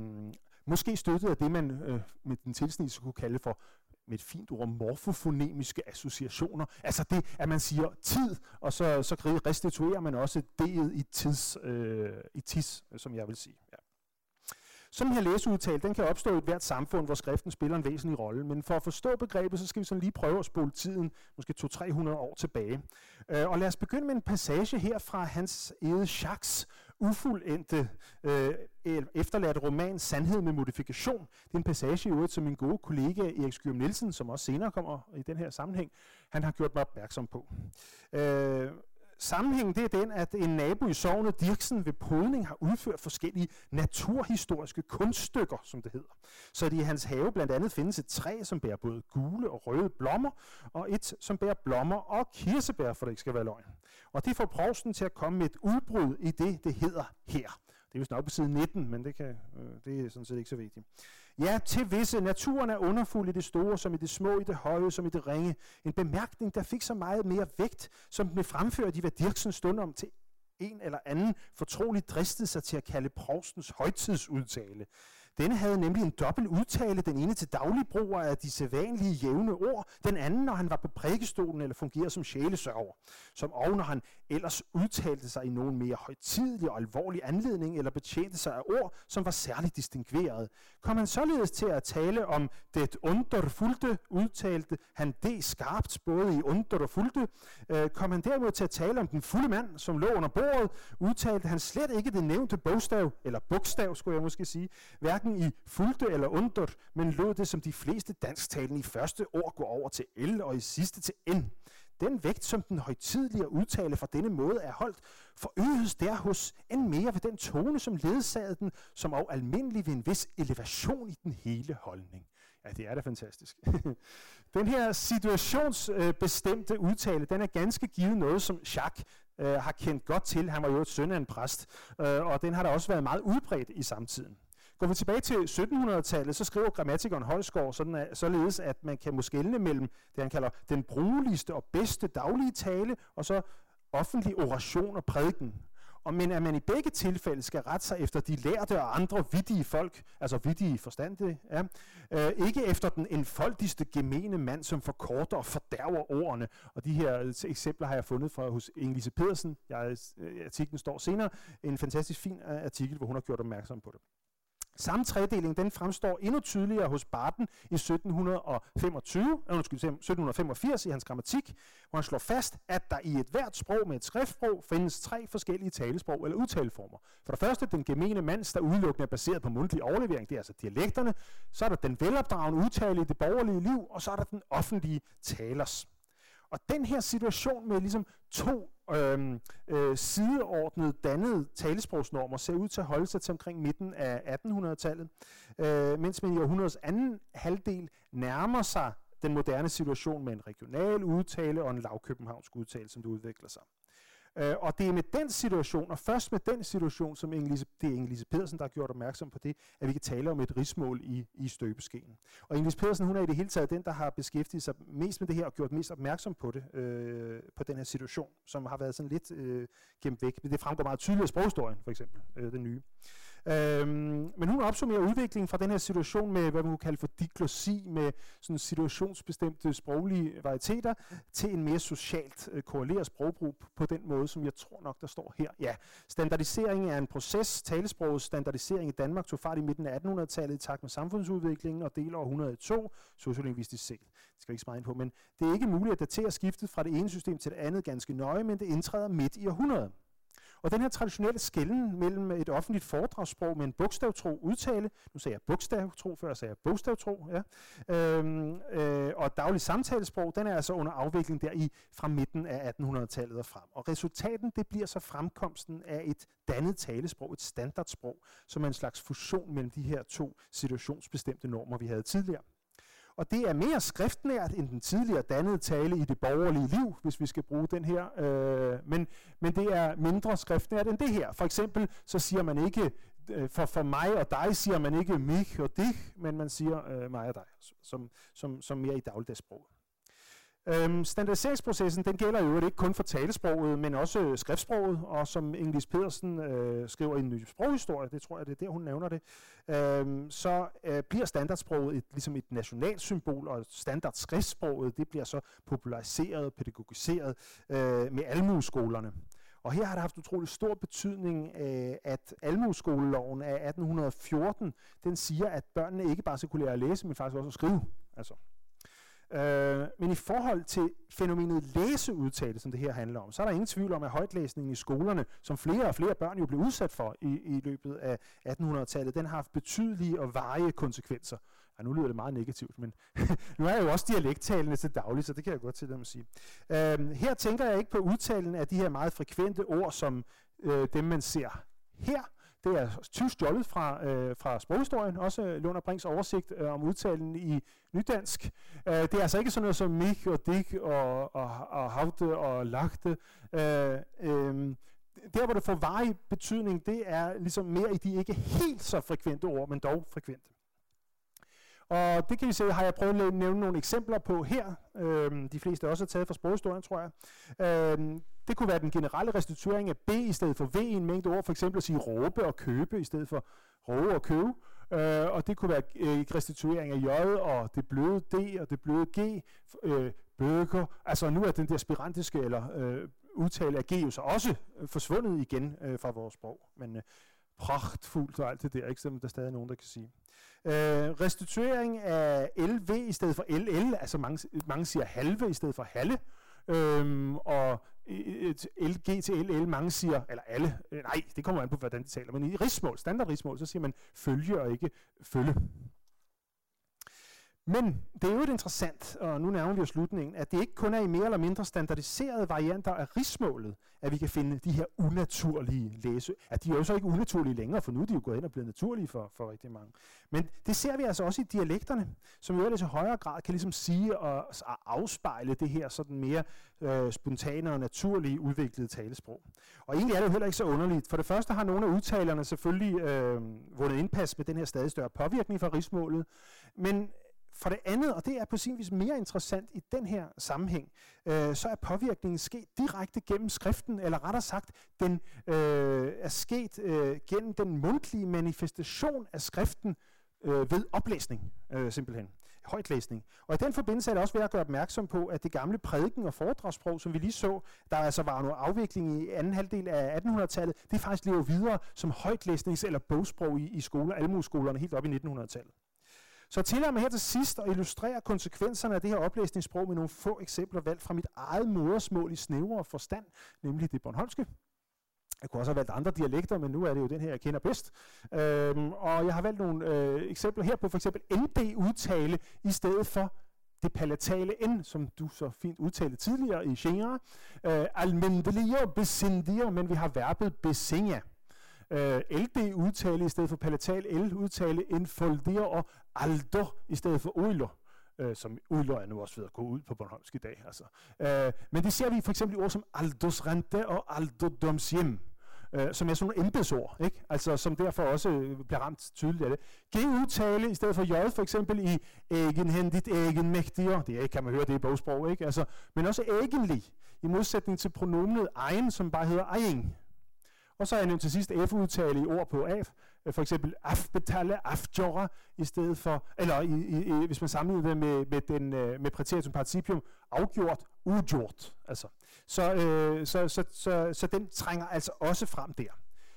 måske støttet af det, man øh, med den tilsnit kunne kalde for med et fint ord, morfofonemiske associationer. Altså det, at man siger tid, og så, så restituerer man også D'et i tids, øh, i tids, som jeg vil sige. Ja. Sådan her læseudtale, den kan opstå i et hvert samfund, hvor skriften spiller en væsentlig rolle. Men for at forstå begrebet, så skal vi sådan lige prøve at spole tiden, måske 200-300 år tilbage. Øh, og lad os begynde med en passage her fra Hans Ede Schacks ufuldendte øh, øh efterladte roman Sandhed med modifikation. Det er en passage i øvrigt, som min gode kollega Erik Skyrum Nielsen, som også senere kommer i den her sammenhæng, han har gjort mig opmærksom på. Øh, Sammenhængen det er den, at en nabo i sovnet, Dirksen, ved podning har udført forskellige naturhistoriske kunststykker, som det hedder. Så i hans have blandt andet findes et træ, som bærer både gule og røde blommer, og et, som bærer blommer og kirsebær, for det ikke skal være løgn. Og det får provsten til at komme med et udbrud i det, det hedder her. Det er vist nok på side 19, men det, kan, øh, det er sådan set ikke så vigtigt. Ja, til visse. Naturen er underfuld i det store, som i det små, i det høje, som i det ringe. En bemærkning, der fik så meget mere vægt, som blev fremført i hvad Dirksen stund om til en eller anden fortroligt dristede sig til at kalde provstens højtidsudtale. Denne havde nemlig en dobbelt udtale, den ene til daglig brug af de sædvanlige jævne ord, den anden, når han var på prædikestolen eller fungerede som sjælesørger, som og når han ellers udtalte sig i nogen mere højtidlig og alvorlig anledning eller betjente sig af ord, som var særligt distingueret. Kom han således til at tale om det underfulde, udtalte han det skarpt både i under og fulde. Øh, kom han derimod til at tale om den fulde mand, som lå under bordet, udtalte han slet ikke det nævnte bogstav, eller bogstav skulle jeg måske sige, hverken i fulde eller under, men lod det som de fleste dansktalende i første ord gå over til L og i sidste til N den vægt, som den højtidlige udtale fra denne måde er holdt, forøges der hos end mere ved den tone, som ledsagede den, som og almindelig ved en vis elevation i den hele holdning. Ja, det er da fantastisk. den her situationsbestemte øh, udtale, den er ganske givet noget, som Jacques øh, har kendt godt til. Han var jo et søn af en præst, øh, og den har da også været meget udbredt i samtiden. Går vi tilbage til 1700-tallet, så skriver grammatikeren Holsgaard sådan at, således, at man kan måske mellem det, han kalder den brugeligste og bedste daglige tale, og så offentlig oration og prædiken. Og men at man i begge tilfælde skal rette sig efter de lærte og andre vidtige folk, altså vidtige forstande, ja, øh, ikke efter den enfoldigste gemene mand, som forkorter og fordærver ordene. Og de her øh, eksempler har jeg fundet fra hos Inge-Lise Pedersen. Jeg, øh, artiklen står senere. En fantastisk fin øh, artikel, hvor hun har gjort opmærksom på det. Samme tredeling den fremstår endnu tydeligere hos Barton i 1725, øh, undskyld, 1785 i hans grammatik, hvor han slår fast, at der i et hvert sprog med et skriftsprog findes tre forskellige talesprog eller udtaleformer. For det første den gemene mands, der udelukkende er baseret på mundtlig overlevering, det er altså dialekterne. Så er der den velopdragende udtale i det borgerlige liv, og så er der den offentlige talers. Og den her situation med ligesom to øhm, øh, sideordnede, dannede talesprogsnormer ser ud til at holde sig til omkring midten af 1800-tallet, øh, mens man i århundredets anden halvdel nærmer sig den moderne situation med en regional udtale og en lavkøbenhavnsk udtale, som det udvikler sig. Øh, og det er med den situation, og først med den situation, som Inge-Lise, det er Inge-Lise Pedersen, der har gjort opmærksom på det, at vi kan tale om et rismål i, i støbeskeen. Og Inge-Lise Pedersen, hun er i det hele taget den, der har beskæftiget sig mest med det her, og gjort mest opmærksom på det, øh, på den her situation, som har været sådan lidt øh, gemt væk. Men det fremgår meget tydeligt af sproghistorien, for eksempel, øh, den nye. Øhm, men hun opsummerer udviklingen fra den her situation med, hvad man kunne kalde for diglossi, med sådan situationsbestemte sproglige varieteter, til en mere socialt øh, korreleret sprogbrug på den måde, som jeg tror nok, der står her. Ja, standardisering er en proces. Talesprogets standardisering i Danmark tog fart i midten af 1800-tallet i takt med samfundsudviklingen og deler århundredet to, sociolingvistisk set. Det skal vi ikke så meget ind på, men det er ikke muligt at datere skiftet fra det ene system til det andet ganske nøje, men det indtræder midt i århundredet. Og den her traditionelle skælden mellem et offentligt foredragssprog med en bogstavtro udtale, nu sagde jeg bogstavtro, før sagde jeg bogstavtro, ja, øhm, øh, og daglig samtalesprog, den er altså under afvikling der i fra midten af 1800-tallet og frem. Og resultaten, det bliver så fremkomsten af et dannet talesprog, et standardsprog, som er en slags fusion mellem de her to situationsbestemte normer, vi havde tidligere. Og det er mere skriftnært end den tidligere dannede tale i det borgerlige liv, hvis vi skal bruge den her. Øh, men, men det er mindre skriftnært end det her. For eksempel så siger man ikke, øh, for, for mig og dig siger man ikke mig og dig, men man siger øh, mig og dig, som, som, som mere i dagligdagssproget. Øhm, standardiseringsprocessen den gælder jo ikke kun for talesproget, men også øh, skriftsproget, og som Inglis Pedersen øh, skriver i en ny sproghistorie, det tror jeg, det er der, hun nævner det, øhm, så øh, bliver standardsproget et, ligesom et nationalt symbol, og standardskriftsproget, det bliver så populariseret, pædagogiseret øh, med almueskolerne. Og her har det haft utrolig stor betydning, øh, at almueskoleloven af 1814, den siger, at børnene ikke bare skal kunne lære at læse, men faktisk også at skrive. Altså, Øh, men i forhold til fænomenet læseudtale, som det her handler om, så er der ingen tvivl om, at højtlæsningen i skolerne, som flere og flere børn jo blev udsat for i, i løbet af 1800-tallet, den har haft betydelige og varige konsekvenser. Ja, nu lyder det meget negativt, men nu er jeg jo også dialekttalende til daglig, så det kan jeg godt til dem at sige. Øh, her tænker jeg ikke på udtalen af de her meget frekvente ord, som øh, dem man ser her, det er tysk stjålet fra, øh, fra sproghistorien, også øh, Lund og Brings oversigt øh, om udtalen i nydansk. Øh, det er altså ikke sådan noget som mig og dig og, og, og havte og lagte. Øh, øh, der, hvor det får varig betydning, det er ligesom mere i de ikke helt så frekvente ord, men dog frekvente. Og det kan vi se, har jeg prøvet at nævne nogle eksempler på her. Øhm, de fleste også er taget fra sproghistorien, tror jeg. Øhm, det kunne være den generelle restituering af B i stedet for V i en mængde ord. For eksempel at sige råbe og købe i stedet for råbe og købe. Øh, og det kunne være øh, restituering af J og det bløde D og det bløde G. Øh, bøger. Altså nu er den der spirantiske eller øh, udtale af G jo så også øh, forsvundet igen øh, fra vores sprog. Men øh, pragtfuldt og alt det der, ikke? som der stadig er nogen, der kan sige. Øh, restituering af LV i stedet for LL, altså mange, mange siger halve i stedet for halve, øhm, og et LG til LL, mange siger, eller alle, øh, nej, det kommer an på, hvordan de taler, men i rigsmål, standard rigsmål, så siger man følge og ikke følge. Men det er jo interessant, og nu nærmer vi os slutningen, at det ikke kun er i mere eller mindre standardiserede varianter af rigsmålet, at vi kan finde de her unaturlige læse. At de er jo så ikke unaturlige længere, for nu er de jo gået ind og blevet naturlige for, for rigtig mange. Men det ser vi altså også i dialekterne, som jo ellers i højere grad kan ligesom sige og, og afspejle det her sådan mere øh, spontane og naturlige udviklede talesprog. Og egentlig er det jo heller ikke så underligt. For det første har nogle af udtalerne selvfølgelig øh, vundet indpas med den her stadig større påvirkning fra rigsmålet, men for det andet, og det er på sin vis mere interessant i den her sammenhæng, øh, så er påvirkningen sket direkte gennem skriften, eller rettere sagt, den øh, er sket øh, gennem den mundtlige manifestation af skriften øh, ved oplæsning, øh, simpelthen. Højtlæsning. Og i den forbindelse er det også værd at gøre opmærksom på, at det gamle prædiken- og foredragssprog, som vi lige så, der altså var noget afvikling i anden halvdel af 1800-tallet, det faktisk lever videre som højtlæsnings- eller bogsprog i, i skoler, almueskolerne helt op i 1900-tallet. Så tillader mig her til sidst at illustrere konsekvenserne af det her oplæsningssprog med nogle få eksempler valgt fra mit eget modersmål i snævere forstand, nemlig det Bornholmske. Jeg kunne også have valgt andre dialekter, men nu er det jo den her, jeg kender bedst. Øhm, og jeg har valgt nogle øh, eksempler her på for eksempel ND-udtale i stedet for det palatale N, som du så fint udtalte tidligere i genre. Øh, almindelige besindier, besindige, men vi har verbet besinja. Øh, LD-udtale i stedet for palatal L-udtale enfoldier og aldo i stedet for oiler øh, som udløg er nu også ved at gå ud på Bornholmsk i dag. Altså. Øh, men det ser vi for eksempel i ord som aldosrente og aldodomshjem, øh, som er sådan nogle embedsord, ikke? Altså, som derfor også øh, bliver ramt tydeligt af det. G-udtale i stedet for J, for eksempel i egenhændigt, egenmægtiger, det kan man høre, det i bogsprog, ikke? Altså, men også egentlig, i modsætning til pronomenet egen, som bare hedder ejing. Og så er jeg nævnt til sidst F-udtale i ord på af, øh, for eksempel afbetale, afjora, i stedet for, eller i, i, i, hvis man sammenligner det med, med, den, øh, med præteritum participium, afgjort, udgjort. Altså. Så, øh, så, så, så, så den trænger altså også frem der.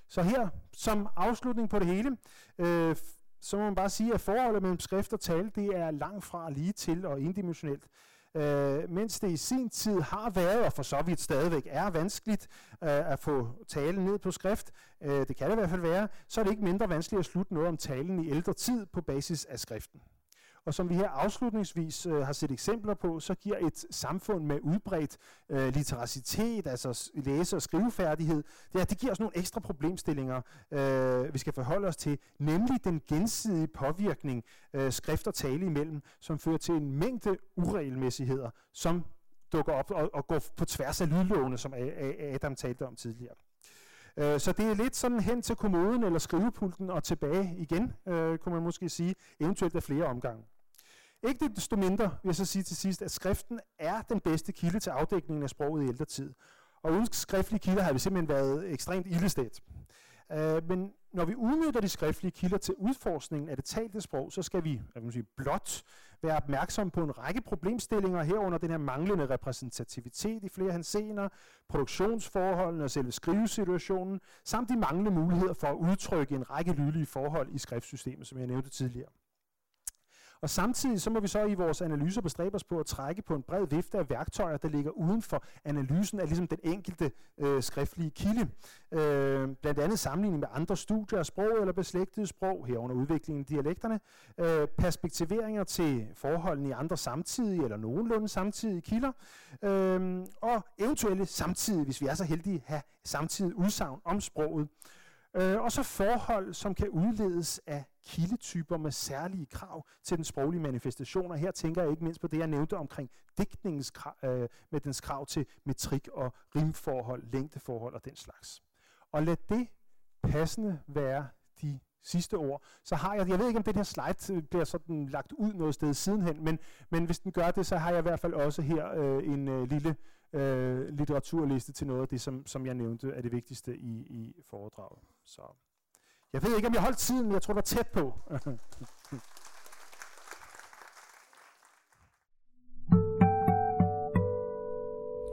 Så her, som afslutning på det hele, øh, så må man bare sige, at forholdet mellem skrift og tale, det er langt fra lige til og indimensionelt øh, mens det i sin tid har været, og for så vidt stadigvæk er vanskeligt øh, at få talen ned på skrift, øh, det kan det i hvert fald være, så er det ikke mindre vanskeligt at slutte noget om talen i ældre tid på basis af skriften. Og som vi her afslutningsvis øh, har set eksempler på, så giver et samfund med udbredt øh, litteracitet, altså læse- og skrivefærdighed, det, det giver os nogle ekstra problemstillinger, øh, vi skal forholde os til, nemlig den gensidige påvirkning, øh, skrift og tale imellem, som fører til en mængde uregelmæssigheder, som dukker op og, og går på tværs af lydlovene, som Adam talte om tidligere. Øh, så det er lidt sådan hen til kommoden eller skrivepulten og tilbage igen, øh, kunne man måske sige, eventuelt af flere omgange. Ikke desto mindre vil jeg så sige til sidst, at skriften er den bedste kilde til afdækningen af sproget i ældre tid. Og uden skriftlige kilder har vi simpelthen været ekstremt ildestat. Uh, øh, men når vi udnytter de skriftlige kilder til udforskningen af det talte sprog, så skal vi jeg kan sige, blot være opmærksom på en række problemstillinger herunder den her manglende repræsentativitet i flere hensener, produktionsforholdene og selve skrivesituationen, samt de manglende muligheder for at udtrykke en række lydlige forhold i skriftsystemet, som jeg nævnte tidligere. Og samtidig så må vi så i vores analyser bestræbe os på at trække på en bred vifte af værktøjer, der ligger uden for analysen af ligesom den enkelte øh, skriftlige kilde. Øh, blandt andet sammenligning med andre studier af sprog eller beslægtede sprog, herunder udviklingen i dialekterne, øh, perspektiveringer til forholdene i andre samtidige eller nogenlunde samtidige kilder, øh, og eventuelle samtidig, hvis vi er så heldige, have samtidig udsagn om sproget. Øh, og så forhold, som kan udledes af kildetyper med særlige krav til den sproglige manifestation. Og her tænker jeg ikke mindst på det, jeg nævnte omkring digtningens krav, øh, med dens krav til metrik og rimforhold, længdeforhold og den slags. Og lad det passende være de sidste ord, så har jeg, jeg ved ikke om det her slide øh, bliver sådan lagt ud noget sted sidenhen, men, men hvis den gør det, så har jeg i hvert fald også her øh, en øh, lille øh, litteraturliste til noget af det, som, som jeg nævnte er det vigtigste i, i foredraget. Så jeg ved ikke, om jeg holdt tiden, men jeg tror, det var tæt på.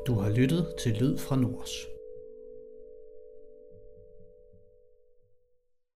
du har lyttet til Lyd fra Nords.